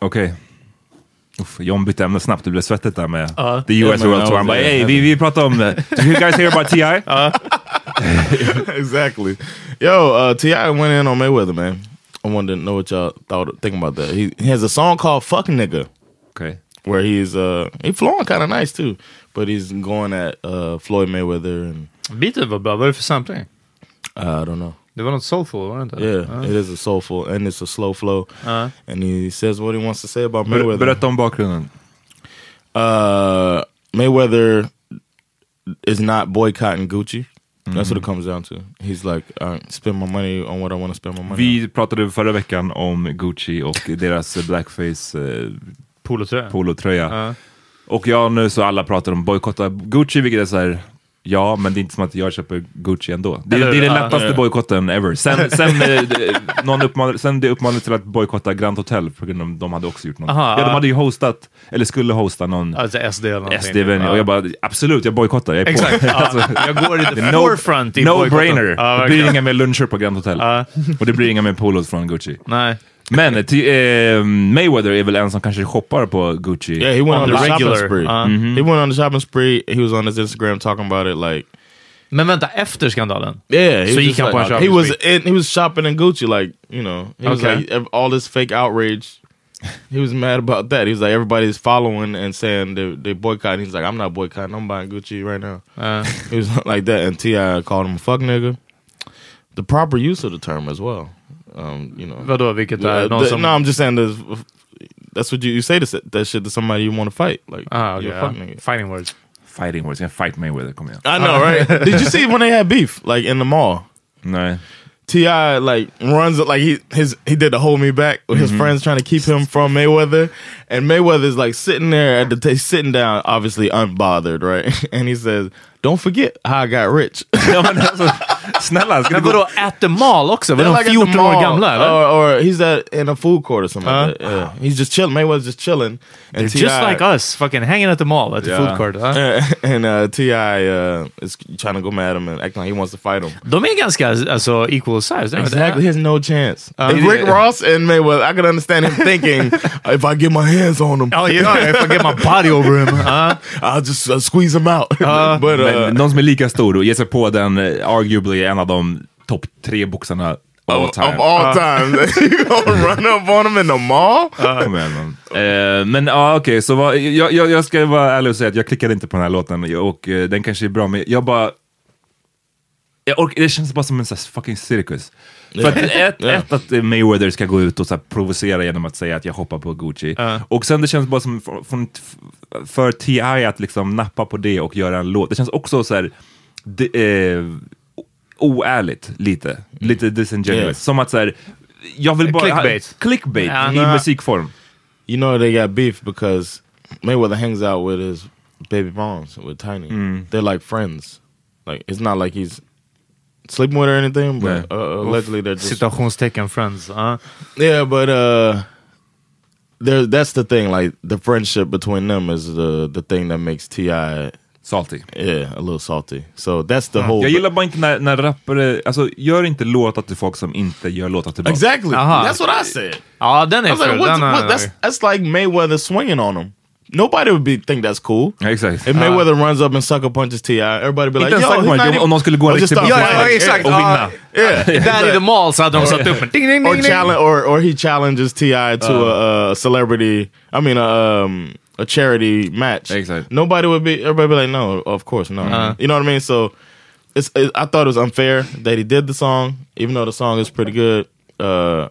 Okej. Uff, John bytte ämne snabbt, det blev svettigt där med Ja. the US Ja, men World Tour. Han bara, hey, vi, vi pratar om... Uh, did you guys hear about T.I.? exactly. Yo, uh, Ti went in on Mayweather, man. I wanted to know what y'all thought, think about that. He, he has a song called "Fuck Nigga," Okej. where he's uh he flowing kind of nice too, but he's going at uh Floyd Mayweather and Beatet var bra. Vad är det för sampling? uh, I don't know. Det var något soulful, var det inte? Yeah, Ja. it is a soulful and it's a slow flow, Uh. and he says what he wants to say about Ber, Mayweather. berätta om bakgrunden. Uh, Mayweather is not boycotting Gucci. That's what it comes down to. He's like, uh, spend my money on what I want to spend my money on. Vi pratade förra veckan om Gucci och deras blackface eh, Polotröja. polotröja. Ja. Och ja, nu så alla pratar om bojkotta Gucci, vilket är så här. Ja, men det är inte som att jag köper Gucci ändå. Det, Eller- det är den lättaste bojkotten ever. Sen, sen, eh, någon uppman, sen det uppmanades till att bojkotta Grand Hotel på grund av att de hade också gjort något. Aha, ja, de hade ju hostat, eller skulle hosta någon Alltså SD eller någonting. SD-venue. Och jag bara, absolut, jag bojkottar. Jag är Exakt. på. Alltså, jag går i the är forefront i No brainer. Ja, det blir inga mer luncher på Grand Hotel. Ja. Och det blir inga mer polos från Gucci. Nej. Men ty, eh, Mayweather är väl en som kanske shoppar på Gucci. Yeah, he went On on, the the shopping regular, spree. uh. He went on the shopping spree. He was on his Instagram talking about it like, Men vänta, efter skandalen? yeah. He Så was gick han på en like, shopping he was spree? in, he was shopping in Gucci like you know he was Okay. like ev- all this fake outrage. He was mad about that. He was like everybody's following and saying they they boycotting. He's like I'm not boycotting. I'm buying Gucci right now. Uh, He was like that, and Ti called him a fuck nigga. The proper use of the term as well. Um, you know, vadå, vilket är Uh, någon the- som... no, I'm just saying this. That's what you, you say to that shit to somebody you want to fight. Like, Ah, you're okay, a fuck. Fighting words. Fighting words, jag fight me Mayweather, kom igen. I know, right? Did you see when they had beef, like in the mall? Nej. Ti like runs like he his he did the hold me back with his friends trying to keep him from Mayweather, and Mayweather's like sitting there at the t- sitting down, obviously unbothered, right? And he says, "Don't forget how I got rich." Ja, men alltså, snälla, ska Men du gå... vadå, at the mall också? Var They're de like at the 14 år mall, gamla eller? or, or he's at in a food court or something. Uh. like that. Yeah. He's just chilling. Mayweather's just chilling, and They're just like us, fucking hanging at the mall at the Ja. food court. huh? and uh, Ti uh, is trying to go mad at him and acting like he wants to fight him. De är ganska alltså, equal size. Exactly, he has no chance. Uh, Rick Ross and Mayweather, I could understand him thinking, if I get my hands on him, Oh yeah, if I get my body over him. huh? I'll just uh, squeeze him out. Uh, but uh, Men någon som är lika stor och ger sig på den, eh, arguably en av de topp tre boxarna all of, time. of all time, you gonna run up on him in the mall? Kom igen, man. Eh, men ja, okej, så vad, jag, jag, jag ska vara ärlig och säga att jag klickade inte på den här låten och eh, den kanske är bra, men jag bara... Jag ork, det känns bara som en här fucking cirkus. För att ett, Yeah. ett, att Mayweather ska gå ut och så provocera genom att säga att jag hoppar på Gucci. Och sen det känns bara som för, från- för T.I. att liksom nappa på det och göra en låt. Det känns också så här... Det, eh, oärligt lite. Lite disingenuous. Yeah. Som att så här, jag vill bara... Clickbait. Clickbait Ja, i musikform. You know they got beef because Mayweather hangs out with his baby moms with Tiny. They're like friends. Like it's not like he's sleeping with her or anything, but Yeah. uh, allegedly they're just Citationstecken friends. Uh. Yeah, but uh there that's the thing, like the friendship between them is the the thing that makes T.I. Salty. yeah, a little salty. So that's the whole Jag gillar bara inte när, när rappare, alltså gör inte låtar till folk som inte gör låtar tillbaka. Exactly. Aha. That's what I said. Ja, den I är was like, Den what, är... that's that's like Mayweather swinging on him. nobody would be think that's cool. Ja, exakt. If Mayweather runs up and sucker punches Ti, everybody be like, yo, punch, not even- om någon skulle gå en Or just riktig start Ja, exakt. och vinna. Yeah. Där i the mall så hade de satt upp en ding, ding, or ding, ding. challenge, or or he challenges Ti to a, a celebrity. I mean, a, um, a charity match. Exactly. Nobody would be. Everybody be like, no, of course no. You know what I mean? So, it's. It, I thought it was unfair that he did the song, even though the song is pretty good. Uh,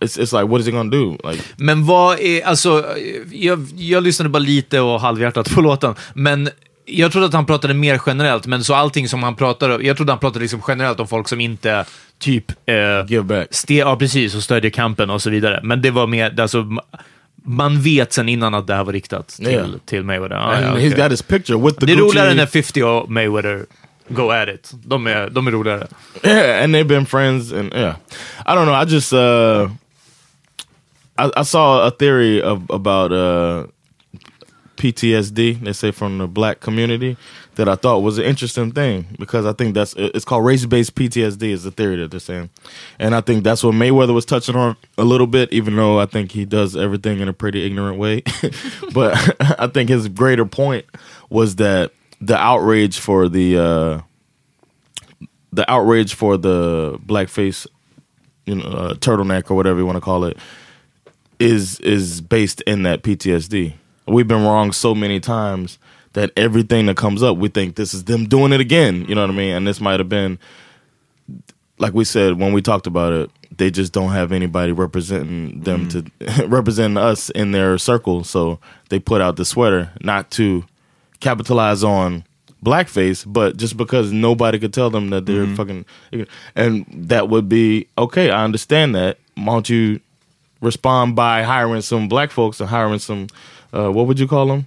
it's it's like, what is he gonna do? Like, Men vad är, alltså, jag, jag lyssnade bara lite och halvhjärtat på låten, men jag trodde att han pratade mer generellt, men så allting som han pratade, jag trodde han pratade liksom generellt om folk som inte typ... Eh, Give back. Ste, ja, precis, och stödjer kampen och så vidare. Men det var mer, alltså, man vet sen innan att det här var riktat till, Yeah. till Mayweather. Ah, and ja, he's okej. got his picture with the det är Gucci. roligare när 50 och Mayweather go at it. De är, de är roligare. Yeah, and they've been friends, and yeah, I don't know. I just uh, I, I saw a theory of about uh, PTSD. They say from the black community that I thought was an interesting thing because I think that's it's called race based PTSD is the theory that they're saying, and I think that's what Mayweather was touching on a little bit, even though I think he does everything in a pretty ignorant way. but I think his greater point was that the outrage for the. Uh, the outrage for the blackface, you know, uh, turtleneck or whatever you want to call it, is is based in that PTSD. We've been wrong so many times that everything that comes up, we think this is them doing it again. You know what I mean? And this might have been, like we said when we talked about it, they just don't have anybody representing them to represent us in their circle. So they put out the sweater not to capitalize on blackface, but just because nobody could tell them that they're fucking, and that would be okay. I understand that. Why don't you respond by hiring some black folks and hiring some, uh, what would you call them?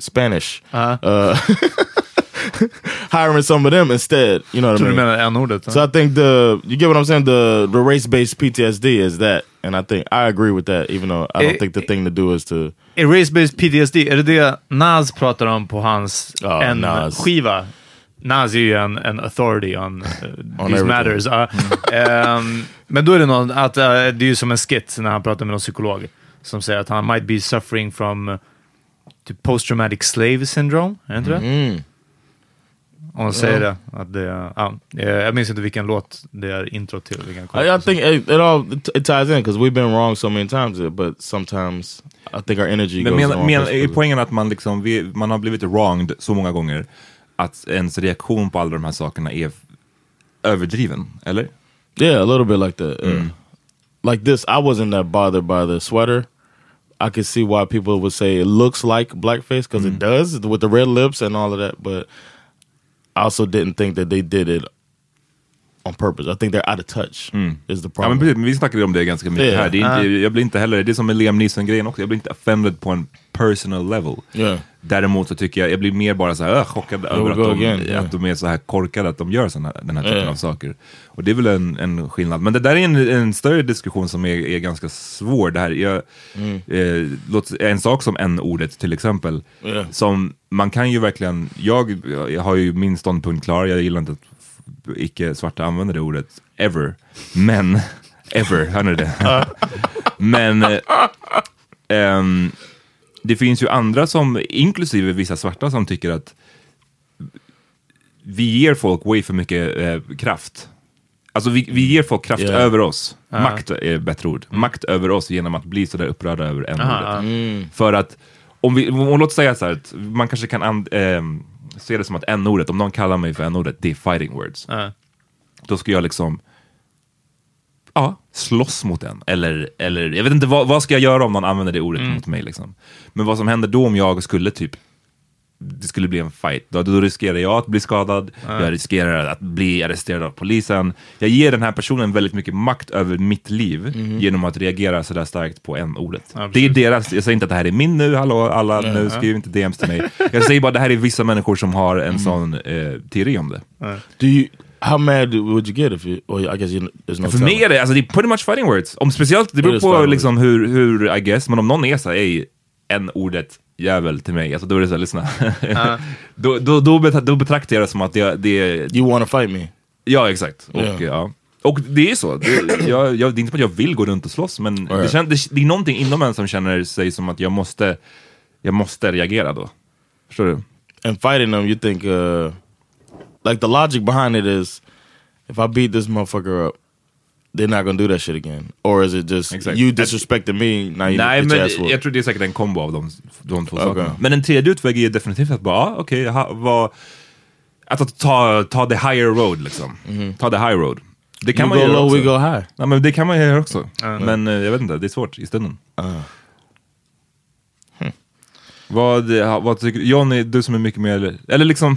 Spanish. Uh, hiring some of them instead. You know what I mean? menar n-ordet? So I think the you get what I'm saying. The the race based PTSD is that, and I think I agree with that. Even though I don't Eh, think the thing to do is to Är Race-based PTSD, är det det Nas pratar om på hans Ja, en Nas. skiva? Nas är ju en, en authority on, uh, On these everything. matters. Ja. Ehm, men då är det någon, att uh, det är ju som en skit när han pratar med någon psykolog som säger att han might be suffering from uh, typ post-traumatic slave syndrome, är det inte det? Om han säger det. Att det är- ja, eh, jag minns inte vilken låt det är intro till. Vi kan kolla. I, I think it, it all it, ties in because we've been wrong so many times, but sometimes I think our energy Men goes men, men, är poängen att man, liksom, vi, man har blivit wronged så många gånger att ens reaktion på alla de här sakerna är överdriven, eller? Yeah, a little bit like that. yeah. Like this, I wasn't that bothered by the sweater. I could see why people would say it looks like blackface because it mm. does with the red lips and all of that. But I also didn't think that they did it on purpose. I think they're out of touch. Is the Ja, men problem? precis, vi snackade om det ganska mycket Ja. här. Det är inte, jag blir inte heller, det är som med Liam Neeson-grejen också, jag blir inte offended på en personal level. Yeah. Däremot så tycker jag, jag blir mer bara så här, chockad över att de, again, yeah. att de är så här korkade, att de gör såna, den här typen Yeah. av saker. Och det är väl en, en skillnad. Men det där är en, en större diskussion som är, är ganska svår. Det här, jag, Mm. eh, låt, en sak som n-ordet till exempel, Yeah. som man kan ju verkligen, jag, jag har ju min ståndpunkt klar, jag gillar inte att icke-svarta använder det ordet, ever. Men, ever, hör ni det? Men eh, ehm, det finns ju andra som, inklusive vissa svarta, som tycker att vi ger folk way för mycket eh, kraft. Alltså vi, vi ger folk kraft Yeah. över oss. Makt är ett bättre ord. Makt över oss genom att bli sådär upprörda över en Aha, ordet. För att, om vi, om, låt säga så här, att man kanske kan and, ehm, se det som att n-ordet, om någon kallar mig för n-ordet, det är fighting words. Ja. Då ska jag liksom ja, slåss mot den. Eller, eller jag vet inte, vad, vad ska jag göra om någon använder det ordet mot mig? Liksom. Men vad som händer då om jag skulle typ det skulle bli en fight, då, då riskerar jag att bli skadad, jag riskerar att bli arresterad av polisen. Jag ger den här personen väldigt mycket makt över mitt liv genom att reagera sådär starkt på en ordet Ja, det är deras, jag säger inte att det här är min nu, hallå alla, nu skriv inte DMs till mig. Jag säger bara att det här är vissa människor som har en sån eh, teori om det. Do you? How mad would you get if you? I guess you, there's no. För mig är det, alltså det är pretty much fighting words. Om speciellt, det beror på liksom hur, hur, I guess, men om någon är såhär, en ordet jävel till mig, alltså då är det såhär, lyssna. då, då, då, bet- då betraktar jag det som att det, det You want to fight me? ja exakt. Och, Ja. ja. och det är så, det, jag, jag, det är inte som att jag vill gå runt och slåss, men det, Right. kän, det, det är någonting inom en som känner sig som att jag måste jag måste reagera då. Förstår du? And fighting them, you think uh, like the logic behind it is, if I beat this motherfucker up, they're not gonna do that shit again. Or is it just Exakt. you disrespected me, now you Nej, men whooped? jag tror det är säkert en kombo av de, de två Okej. sakerna. Men en tredje utväg är definitivt att bara, ja, okej, vad- att ta, ta the higher road liksom. Ta the high road. Det kan. You man go low, också. we go high. Ja, men det kan man göra också. Men eh, jag vet inte, det är svårt i stunden. Vad, ha- vad tycker Johnny, du som är mycket mer, eller liksom,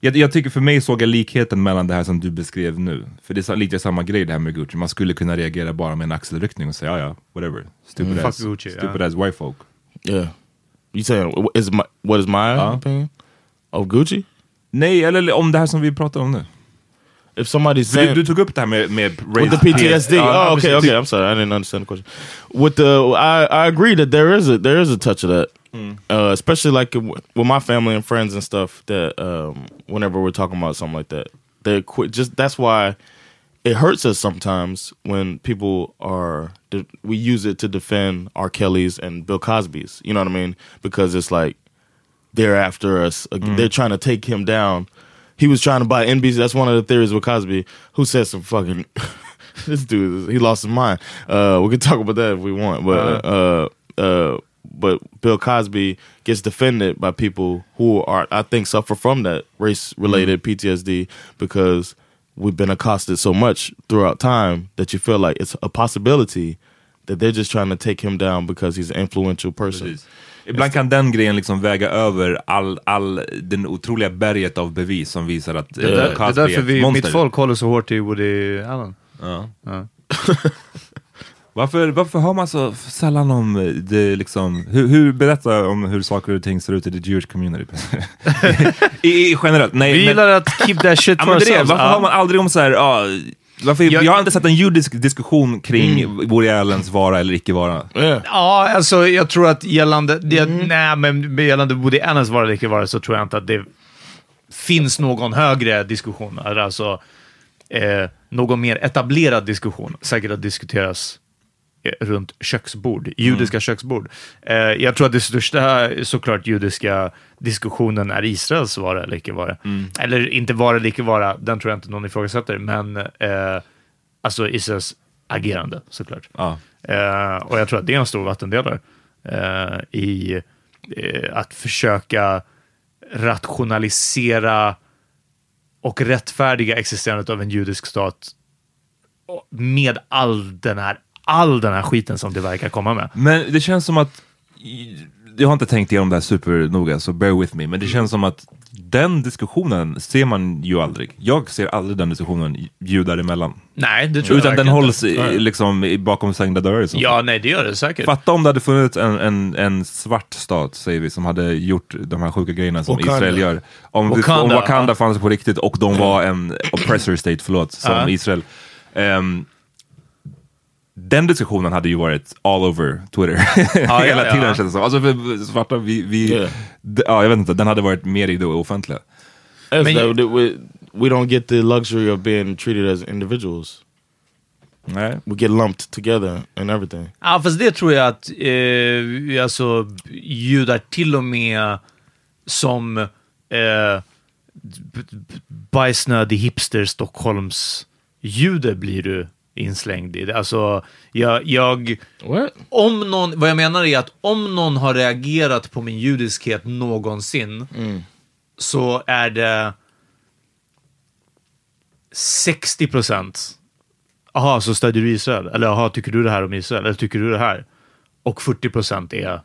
jag, jag tycker för mig såg jag likheten mellan det här som du beskrev nu. För det är lite samma grej det här med Gucci. Man skulle kunna reagera bara med en axelryckning och säga ja ja, whatever. Stupid Mm. ass, Gucci, stupid ja. ass white folk. Yeah. You saying is my what is my opinion of Gucci? Nej, eller om det här som vi pratar om nu. If somebody's För saying Du, du tog upp det här med, med with the PTSD. Ja, oh, okay, okay. I'm sorry, I didn't understand the question. With the, I, I agree that there is a there is a touch of that, uh, especially like with my family and friends and stuff. That um, whenever we're talking about something like that, they quit. Just that's why it hurts us sometimes when people are we use it to defend R. Kelly's and Bill Cosby's. You know what I mean? Because it's like they're after us. Ag- They're trying to take him down. He was trying to buy NBC. That's one of the theories with Cosby. Who said some fucking this dude? He lost his mind. Uh, we can talk about that if we want, but uh, uh, but Bill Cosby gets defended by people who are I think suffer from that race related PTSD because we've been accosted so much throughout time that you feel like it's a possibility that they're just trying to take him down because he's an influential person. Precis. Ibland kan den grejen liksom väga över all, all den otroliga berget av bevis som visar att Det är, där, det är Cosby därför vi, mitt folk håller så hårt i Woody Allen. Ja. Ja. Varför, varför hör man så sällan om eh, det liksom, hur, hur berätta om hur saker och ting ser ut i the Jewish community? I, I generellt, nej. Vi men- gillar att keep that shit for men det ourselves. Varför har man aldrig om så här, ja, varför, jag, Jag- har inte sett en judisk diskussion kring Woody Allens vara eller icke vara. Yeah. Ja, alltså jag tror att gällande, det, nej, men gällande Woody Allens vara eller icke vara så tror jag inte att det finns någon högre diskussion. Alltså eh, någon mer etablerad diskussion. Säkert att diskuteras runt köksbord, judiska köksbord. Eh, jag tror att det största såklart judiska diskussionen är Israels vara eller icke vara. Eller inte vara eller icke vara, den tror jag inte någon ifrågasätter, men eh, alltså Israels agerande såklart. Ja. Eh, och jag tror att det är en stor vattendelare eh, i eh, att försöka rationalisera och rättfärdiga existerandet av en judisk stat med all den här, all den här skiten som det verkar komma med. Men det känns som att, jag har inte tänkt igenom det här supernoga, så bear with me, men det känns som att den diskussionen ser man ju aldrig. Jag ser aldrig den diskussionen judar emellan. Nej, det tror jag Utan den verkligen hålls i, liksom i- bakom stängda dörrar. Ja, nej, det gör det säkert. Fatta om det hade funnits en, en, en svart stat, säger vi, som hade gjort de här sjuka grejerna som Wakanda. Israel gör. Om Wakanda, om Wakanda fanns på riktigt och de var en oppressor state, förlåt, som. Israel. Ehm, den diskussionen hade ju varit all over Twitter ja, hela ja. tiden känns det som. Alltså för svarta, vi, vi Yeah. d- ja, jag vet inte, den hade varit mer i det offentliga. As Men- though that we, we don't get the luxury of being treated as individuals. Nej. We get lumped together and everything. Ja, fast det tror jag att eh, alltså, judar till och med som eh, bajsnödig hipster Stockholms jude blir du inslängd i. det. Alltså, jag, jag, What? om någon, vad jag menar är att om någon har reagerat på min judiskhet någonsin så är det 60 procent. Jaha, så stödjer du Israel? Eller jaha, tycker du det här om Israel? Eller tycker du det här? Och 40 procent är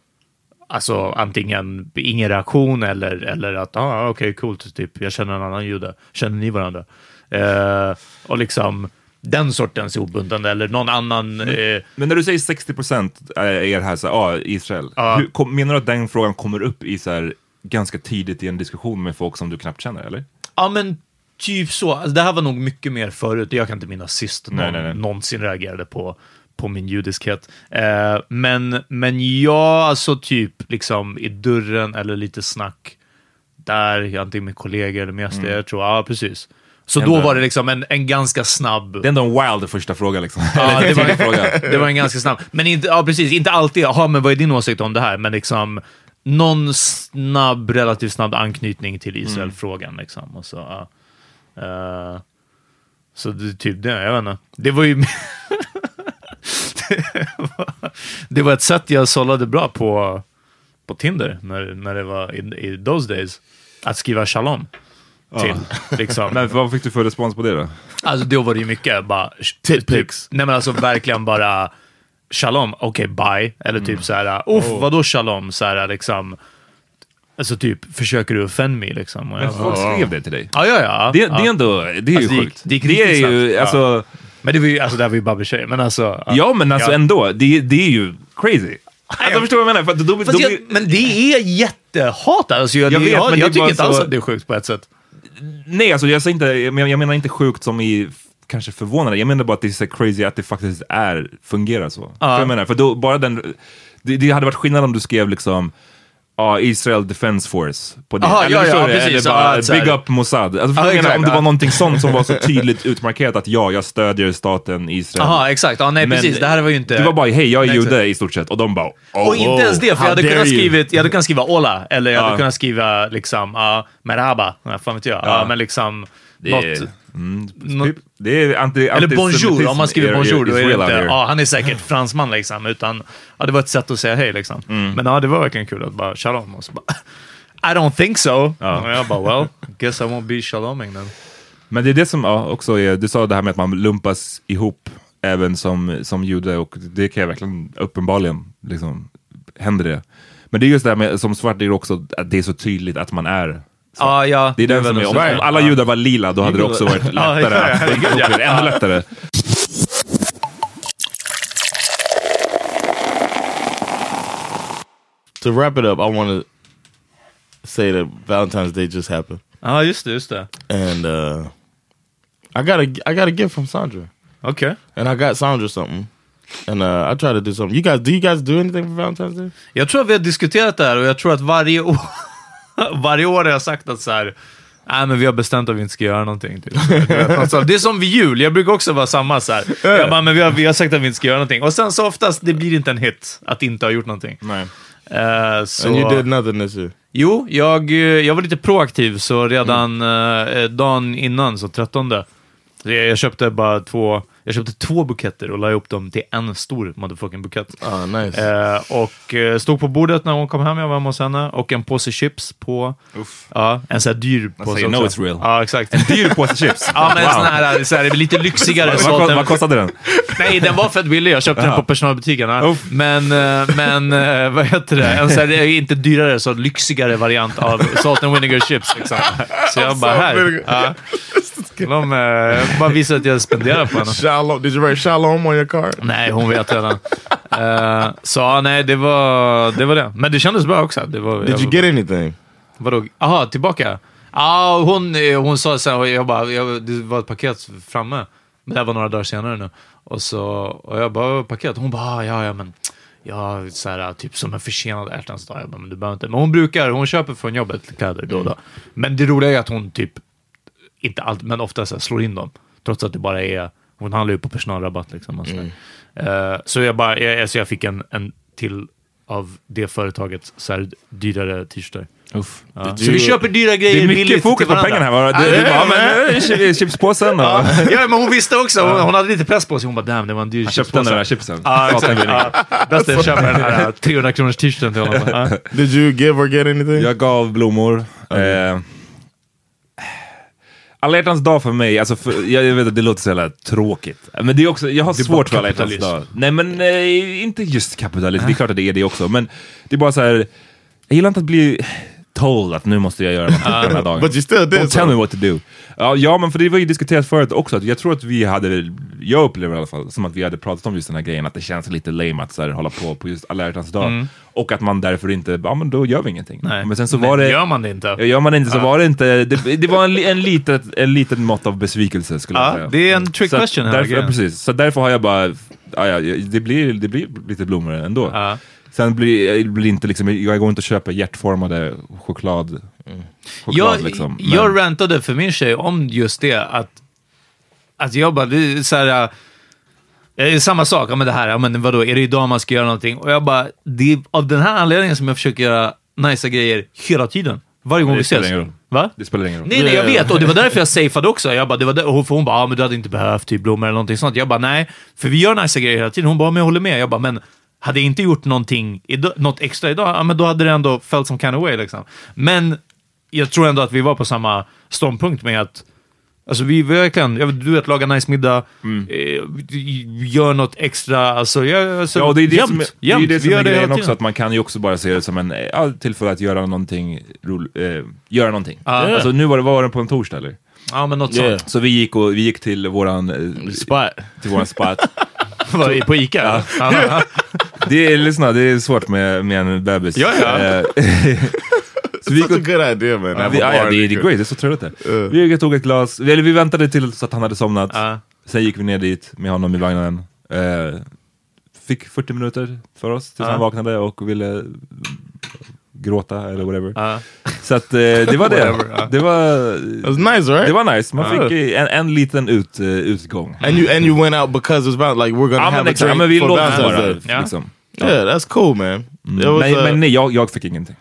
alltså antingen ingen reaktion eller, eller att ah, okej, coolt, typ, jag känner en annan jude. Känner ni varandra? Eh, och liksom den sortens obundande eller någon annan... Eh, Men när du säger 60% är det här, så, ah, Israel, Ja. Hur, kom, menar du att den frågan kommer upp i så här, ganska tidigt i en diskussion med folk som du knappt känner, eller? Ja, men typ så. Alltså, det här var nog mycket mer förut. Jag kan inte minnas sist någon Nej, nej, nej. någonsin reagerade på, på min judiskhet. Eh, men, men jag, alltså typ liksom i dörren eller lite snack där, antingen med kollegor eller med SD, jag tror, ja precis. Så då Mm. Ändå- var det liksom en, en ganska snabb... Det är ändå en wild första fråga liksom. Ja, det, var, fråga. det var en ganska snabb. Men inte, ja, precis, inte alltid, jaha, men vad är din åsikt om det här? Men liksom, någon snabb, relativt snabb anknytning till Israel-frågan. Liksom, och så, ja. Eh, så det typ det, jag vet inte. Det var ju... det, var, det var ett sätt jag sållade bra på, på Tinder när, när det var i, i those days. Att skriva shalom till. Liksom. Men vad fick du för respons på det då? Alltså då var det ju mycket bara... Typ, nej men alltså verkligen bara shalom, okej bye. Eller typ så här, uff vadå shalom? Så här liksom... Alltså typ, försöker du offend me liksom? Och jag Men folk skrev det till dig? Ja, ja, ja. Det, ja. det är ändå, det är ju Alltså, det gick- sjukt. det gick det är ju, alltså... Men det var ju, alltså det här var ju babbeltjejer, men alltså... Ja, men alltså ja. ändå. Det, det är ju crazy. Alltså, förstår du vad jag menar? För då, då, Fast jag, men det är jättehat alltså. Jag, Jag vet, jag, men jag tycker inte alls att det är sjukt på ett sätt. Nej, alltså jag, säger inte, jag, menar, inte sjukt som i kanske förvånande. Jag menar bara att det är så crazy att det faktiskt är, fungerar så. För jag menar, för då, bara den, det, det hade varit skillnad om du skrev liksom Ja, Israel Defense Force på det. Aha, Eller ja, ja, precis. Eller bara Ja. Big Up Mossad. Alltså, jag menar, om det var någonting sånt som var så tydligt utmarkerat att ja, jag stödjer staten Israel. Jaha, exakt. Ja, nej, Men precis. Det här var ju inte... Det var bara, hej, jag är Nej, exakt. jude i stort sett. Och de bara, oh, Och inte ens det, för jag hade, kunnat skrivit, jag hade kunnat skriva Ola, eller jag hade kunnat skriva liksom, ja, Merhaba, fan vet jag. Ja. men liksom, Det något... mm, typ, det är anti, Eller bonjour, om man skriver bonjour, då är det inte, ja, han är säkert fransman liksom, utan, ja, det var ett sätt att säga hej liksom. Mm. Men ja, det var verkligen kul att bara shalom, och så bara, I don't think so. Ja. Och jag bara, well, guess I won't be shaloming then. Men det är det som ja, också är, du sa det här med att man lumpas ihop även som, som jude och det kan jag verkligen uppenbarligen, liksom, händer det. Men det är just det här med, som svart, det är också att det är så tydligt att man är Ja, ja. Det är den som är, om, så. om alla judar var lila, då hade det också varit lättare. ja, ja. Ännu lättare. To wrap it up, I want to say that Valentine's Day just happened, Ja, just det, just det. and uh, I got a I got a gift from Sandra, Okej. and I got Sandra something, and uh, I try to do something. You guys, do you guys do anything for Valentine's Day? Jag tror att vi har diskuterat det här och jag tror att varje år, varje år har jag sagt att så här, nej men vi har bestämt att vi inte ska göra någonting. Typ. Sånt. det är som vid jul, jag brukar också vara samma så här. Jag bara, men vi har, vi har sagt att vi inte ska göra någonting. Och sen så oftast, det blir inte en hit att inte ha gjort någonting. Nej. Eh, så, And you did nothing this year. Jo, jag, eh, jag var lite proaktiv, så redan eh, dagen innan, så 13. Så jag, jag köpte bara två, jag köpte två buketter och la ihop dem till en stor motherfucking bukett. Oh, nice. Eh, och eh, stod på bordet när hon kom hem, jag var hemma hos henne, och en påse chips på, Uff. ja, en sån här dyr påse you också. know it's real. Ja, exakt. En dyr påse chips. Ja, men en Wow. sån här, så här, lite lyxigare. Vad, vad, vad kostade den? Nej, den var fett billig. Jag köpte den på personalbutiken. ja. Uff. Men, eh, men eh, vad heter det? En så här, inte dyrare, så lyxigare variant av salt and vinegar chips. Liksom. Så jag bara, här. Ja. De eh, bara visade att jag spenderar på henne. Shalom. Did you write shalom on your card? Nej, hon vet redan. Eh, så nej, det var, det var det. Men det kändes bra också. Det var, Did you get anything? Vadå? Jaha, tillbaka? Ja, hon, eh, hon sa här, jag bara, jag, det var ett paket framme. Men det här var några dagar senare nu. Och, så, och jag bara, paket? Hon bara, "Ah, ja, ja, men Ja, så här, typ som en försenad ärtans dag. Jag bara, men du behöver inte. Men hon brukar, hon köper från jobbet kläder då och då. Men det roliga är att hon typ, inte allt, men ofta så här, slår in dem. Trots att det bara är, hon handlar ju på personalrabatt liksom. Och så, där. Eh, så jag bara, jag, alltså jag fick en, en till av det företaget så här, dyrare t-shirtar. Uff. Ja. Så vi köper dyra grejer Det är billigt mycket fokus till på varandra. pengarna här. va? Du, Ja, du bara, men- eh, chi- chipspåsen och... Ja, ja, men hon visste också. Hon, hon hade lite press på sig. Hon bara, damn, det var en dyr Jag köpte den chipspåse." där chipsen. Ja, exakt. att jag köper den här 300 kronors t-shirten till honom. Did you give or get anything? Jag gav blommor. Eh, alla hjärtans dag för mig, alltså för, jag, vet att det låter så jävla tråkigt. Men det är också, jag har svårt för alla hjärtans dag. Nej men eh, inte just kapitalism, det är klart att det är det också. Men det är bara så här. jag gillar inte att bli told att nu måste jag göra något på den här dagen. But you still did Don't tell me what to do. Ja, ja, men för det var ju diskuterat förut också, att jag tror att vi hade, jag upplever i alla fall, som att vi hade pratat om just den här grejen, att det känns lite lame att så här, hålla på på just alla hjärtans dag. Och att man därför inte, ja men då gör vi ingenting. Mm. Nej. Men sen så var det... Gör man det inte? Ja, Gör man det inte så var det inte, det, det var en, en, litet, en liten mått av besvikelse skulle jag Ja, säga. det är en trick Så question här. Därför, ja, grejen. precis. Så därför har jag bara, ja, ja, det, blir, det blir lite blommor ändå. Sen blir, jag blir inte liksom, jag går inte och köper hjärtformade choklad. choklad Jag, liksom. Men- jag rantade för min tjej om just det, att, att jag bara, det är så här, äh, samma sak, ja, men det här, ja, men vadå, är det idag man ska göra någonting? Och jag bara, det är av den här anledningen som jag försöker göra nice grejer hela tiden. Varje gång det vi ses. Va? Det spelar ingen roll. Nej, nej, jag vet. Och det var därför jag safeade också. Jag bara, det var där, för hon bara, ah, men du hade inte behövt typ blommor eller någonting sånt. Jag bara, nej. För vi gör nice grejer hela tiden. Hon bara, men jag håller med. Jag bara, men hade jag inte gjort någonting något extra idag, ja, men då hade det ändå felt some kind of way. Liksom. Men jag tror ändå att vi var på samma ståndpunkt med att Alltså vi verkligen, jag vet, du vet, laga nice middag, eh, gör något extra, alltså, jag, alltså Ja, det är det jämt, som är, det, jämt. är, det vi som gör är det grejen också, att man kan ju också bara se det som en ja, tillfälle att göra någonting roligt. Eh, göra någonting. Ja. Alltså nu var det, var det på en torsdag eller? Ja, men något Yeah. sånt. Så vi gick, och, vi gick till våran, eh, Spot. till våran spot. Var på Ica? Ja. Det är, lyssna, det är svårt med, med en bebis. Ja, ja. Eh, så vi Such a good idea man. Ja, vi, ja, ja, det, det är great, det är så trevligt det. Vi gick och tog ett glas, eller vi väntade till så att han hade somnat. Ja. Sen gick vi ner dit med honom i vagnen. Eh, fick 40 minuter för oss tills Ja. han vaknade och ville gråta eller whatever. Ja. Så att eh, det var det. Whatever, ja. Det var, It was nice, right? det var nice, man Ja. fick en, en liten ut, eh, utgång. And you and you went out because it was about like we're gonna Ja have a ja, drink men vi for Valentine's bara. Day. Ja. Liksom. Yeah, that's cool, man. Was, Men, uh, men nej, jag, jag fick ingenting.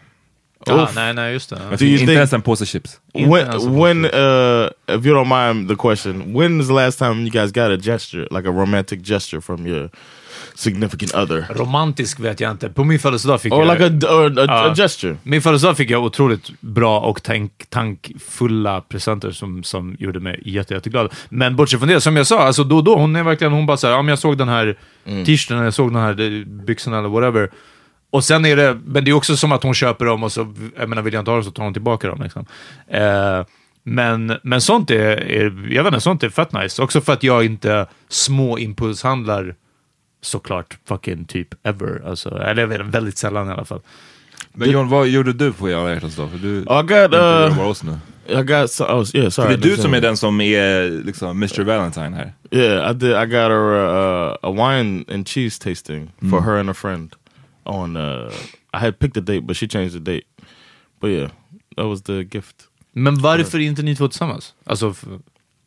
Ja, Oof. nej, nej, just det. Inte ens en påse chips. When a when uh if you don't mind the question, when is the last time you guys got a gesture, like a romantic gesture from your significant other? Romantisk vet jag inte. På min födelsedag fick Or jag... like a, or a, a Ja. gesture? Min födelsedag fick jag otroligt bra och tank, tankfulla presenter som, som gjorde mig jätte, jätteglad. Men bortsett från det, som jag sa, alltså då och då, hon är verkligen, hon bara såhär, men jag såg den här t-shirten, eller jag såg den här eh, byxorna eller whatever. Och sen är det, men det är också som att hon köper dem och så, jag menar vill jag inte ha dem så tar hon tillbaka dem liksom. Eh, men, men sånt är, är, jag vet inte, sånt är fett nice. Också för att jag inte små impulshandlar såklart fucking typ ever. Alltså, eller jag vet väldigt sällan i alla fall. Men John, vad gjorde du på alla hjärtans dag? För du I got inte uh, oss nu. I got so, oh yeah, För sorry. det är du som är den som är liksom Mr Valentine här. Yeah, I did. I got her uh, a wine and cheese tasting for her and a friend. On uh, I had picked a date, but she changed the date. But yeah, that was the gift. Men varför är inte ni två tillsammans? Alltså,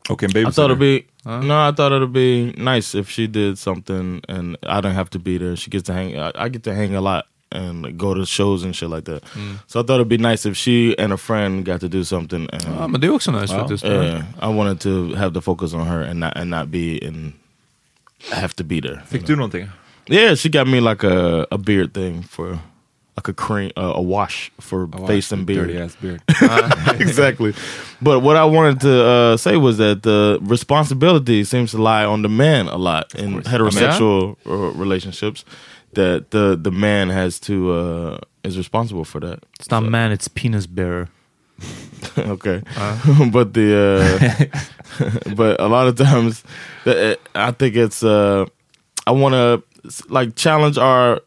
f- Och en I thought it'd babysitter. be no, I thought it'd be nice if she did something and I don't have to be there. She gets to hang. I, I get to hang a lot and go to shows and shit like that. So I thought it'd be nice if she and a friend got to do something. And, ja, men det är också nice faktiskt. yeah, I wanted to have the focus on her and not and not be in. have to be there. Fick du någonting? Yeah, she got me like a, a beard thing for like a cream, uh, a wash for face and beard. Dirty ass beard. exactly. But what I wanted to uh, say was that the responsibility seems to lie on the man a lot in heterosexual uh, relationships. That the the man has to uh, is responsible for that. It's not man, it's penis bearer. okay, but the uh, but a lot of times, I think it's uh, I want to like challenge our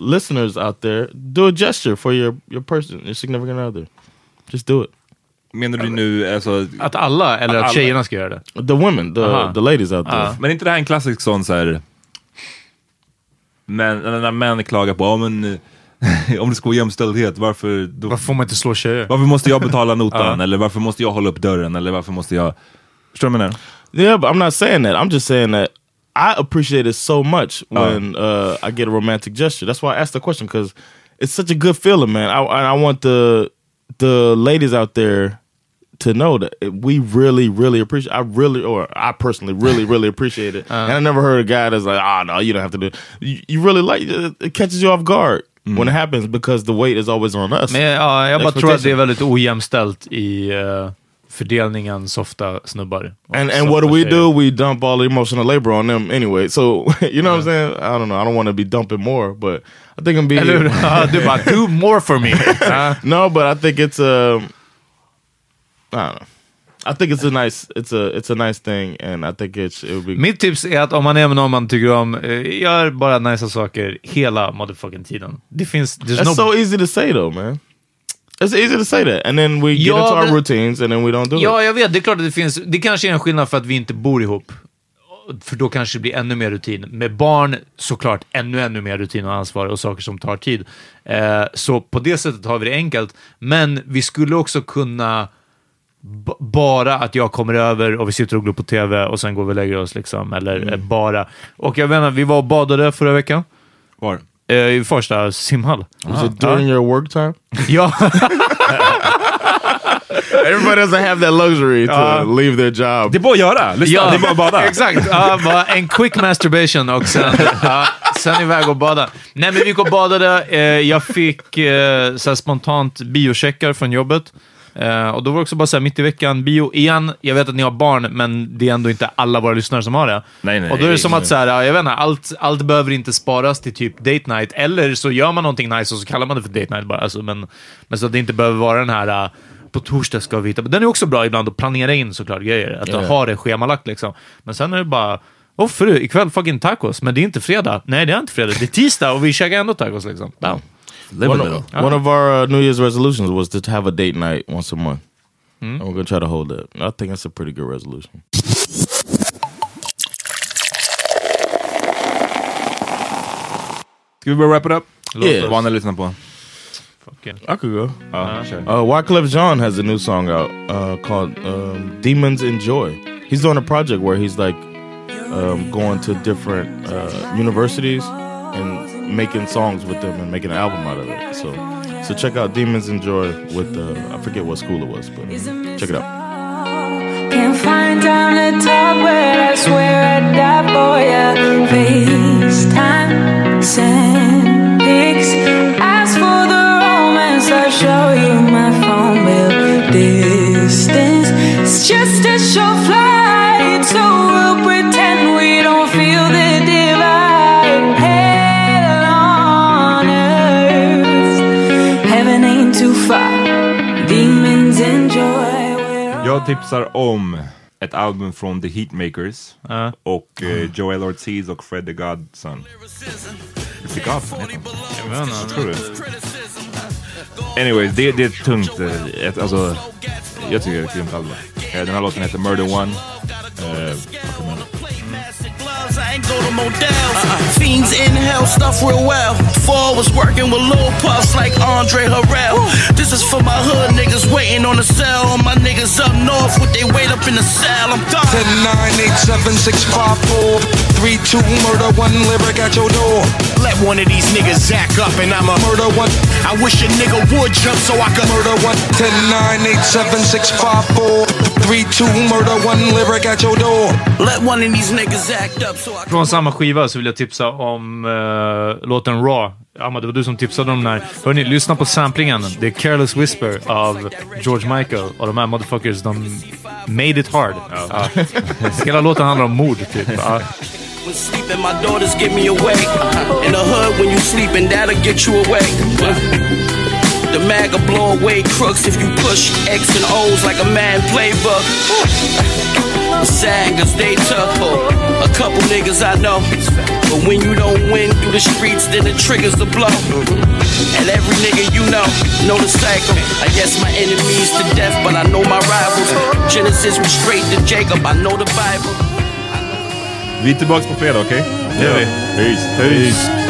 listeners out there. Do a gesture for your your person, your significant other. Just do it. Menar du nu, alltså, Att alla, eller att Alla. tjejerna ska göra det? The women, the Aha. the ladies out there. Ah. men är inte det här en klassisk sån så här... Men, när män klagar på, ja men om det ska vara jämställdhet, varför, då, Varför får man inte slå tjejer? varför måste jag betala notan? Eller varför måste jag hålla upp dörren? Eller varför måste jag... Förstår du vad jag menar? Yeah, but I'm not saying that. I'm just saying that I appreciate it so much when uh, I get a romantic gesture. That's why I asked the question because it's such a good feeling, man. I, I want the the ladies out there to know that we really, really appreciate. I really, or I personally, really, really appreciate it. and I never heard a guy that's like, "Ah, no, you don't have to do." It. You, you really like it. It catches you off guard when it happens because the weight is always on us. Men ja, jag bara tror att det är väldigt ojämställt i uh, fördelningen softa snubbar. And and what do we do? We dump all the emotional labor on them anyway. So you know what I'm saying? I don't know. I don't want to be dumping more, but I think I'm being Eller du bara, do more for me. No, but I think it's a. I don't know. I think it's a nice. It's a. It's a nice thing, and I think it's. It would be. Mitt tips är att om man är med någon man tycker om, eh, gör bara nice saker hela motherfucking tiden. Det finns... That's no... so easy to say though, man. It's easy to say that, and then we get Ja, into our men- routines, and then we don't do Ja, it. jag vet. Det är klart att det finns... Det kanske är en skillnad för att vi inte bor ihop. För då kanske det blir ännu mer rutin. Med barn, såklart, ännu, ännu mer rutin och ansvar och saker som tar tid. Eh, så på det sättet har vi det enkelt. Men vi skulle också kunna b- bara att jag kommer över och vi sitter och glor på TV och sen går vi och lägger oss liksom. Eller eh, bara. Och jag vet inte, vi var och badade förra veckan. Var? Eh, i Farsta simhall. Was it during your work time? Ja. Everybody doesn't have that luxury to leave their job. Det är bara att göra. Lyssna, det är bara att bada. Exakt. Ja, bara en quick masturbation och sen, ja, sen iväg och bada. Nej, men vi gick och badade. Eh, jag fick så här spontant biocheckar från jobbet. Eh, och då var det också bara så här, mitt i veckan, bio igen. Jag vet att ni har barn, men det är ändå inte alla våra lyssnare som har det. Nej, nej, och då är det som nej. att så här, ja, jag vet inte, allt, allt behöver inte sparas till typ date night, eller så gör man någonting nice och så kallar man det för date night bara. Alltså, men, men så att det inte behöver vara den här uh, på torsdag ska vi hitta... Den är också bra ibland att planera in såklart grejer, att ja. ha det schemalagt liksom. Men sen är det bara, åh fru, ikväll fucking tacos, men det är inte fredag. Nej, det är inte fredag, det är tisdag och vi käkar ändå tacos liksom. Bam. One, of, one of our uh, New Year's resolutions was to have a date night once a month. And we're gonna try to hold that. I think that's a pretty good resolution. Ska vi börja wrap it up? Yeah. Vad ni lyssnar på? Fucking. I could go. Ja, kör. Uh, Wyclef Jean has a new song out uh, called um, "Demons Enjoy." He's doing a project where he's like um, going to different uh, universities and making songs with them and making an album out of it. So, so check out "Demons Enjoy" with uh, I forget what school it was, but check it out. Can't find time to talk, but I swear I'd die for ya. FaceTime, send pics, ask for the romance. I'll show you my phone bill. Distance, it's just a short flight, so we'll Jag tipsar om ett album från The Heatmakers och eh, Joel Ortiz och Fred the Godson. The Godson. Jag vet inte. Tror du? Anyways, det, det är tungt. eh, Ett, alltså, jag tycker det är ett grymt album. Eh, Den här låten heter Murder One. Eh, I ain't go to Modell's. Fiends in hell, stuff real well. Four was working with Lil Puffs like Andre Harrell. This is for my hood niggas waiting on the cell. My niggas up north with they weight up in the cell. I'm done. 10, 9, 8, 7, 6, 5, 4, 3, 2, murder, one lyric at your door. Let one of these niggas zack up and I'm a Murder, one, I wish a nigga would jump so I could murder, one, 10, 9, 8, 7, 6, 5, 4, 3, 2, murder, one lyric at your door. let one of these niggas act up so I Från samma skiva så vill jag tipsa om eh, låten Raw. Amma, det var du som tipsade om den här. Hörni, lyssna på samplingen. Det är Careless Whisper av George Michael. Och de här motherfuckers, de made it hard. Ja. Hela låten handlar om mord, typ. Ja. When sleeping, my daughters get me away. In the hood, when you sleeping, that'll get you away. The mag will blow away crooks if you push X and O's like a man playbook. Sad cause they took a couple niggas I know. But when you don't win through the streets, then it triggers the blow. And every nigga you know, know the cycle. I guess my enemies to death, but I know my rivals. Genesis was straight to Jacob, I know the Bible. Vi är tillbaka på fredag, okej? Det gör vi. Peace. Peace.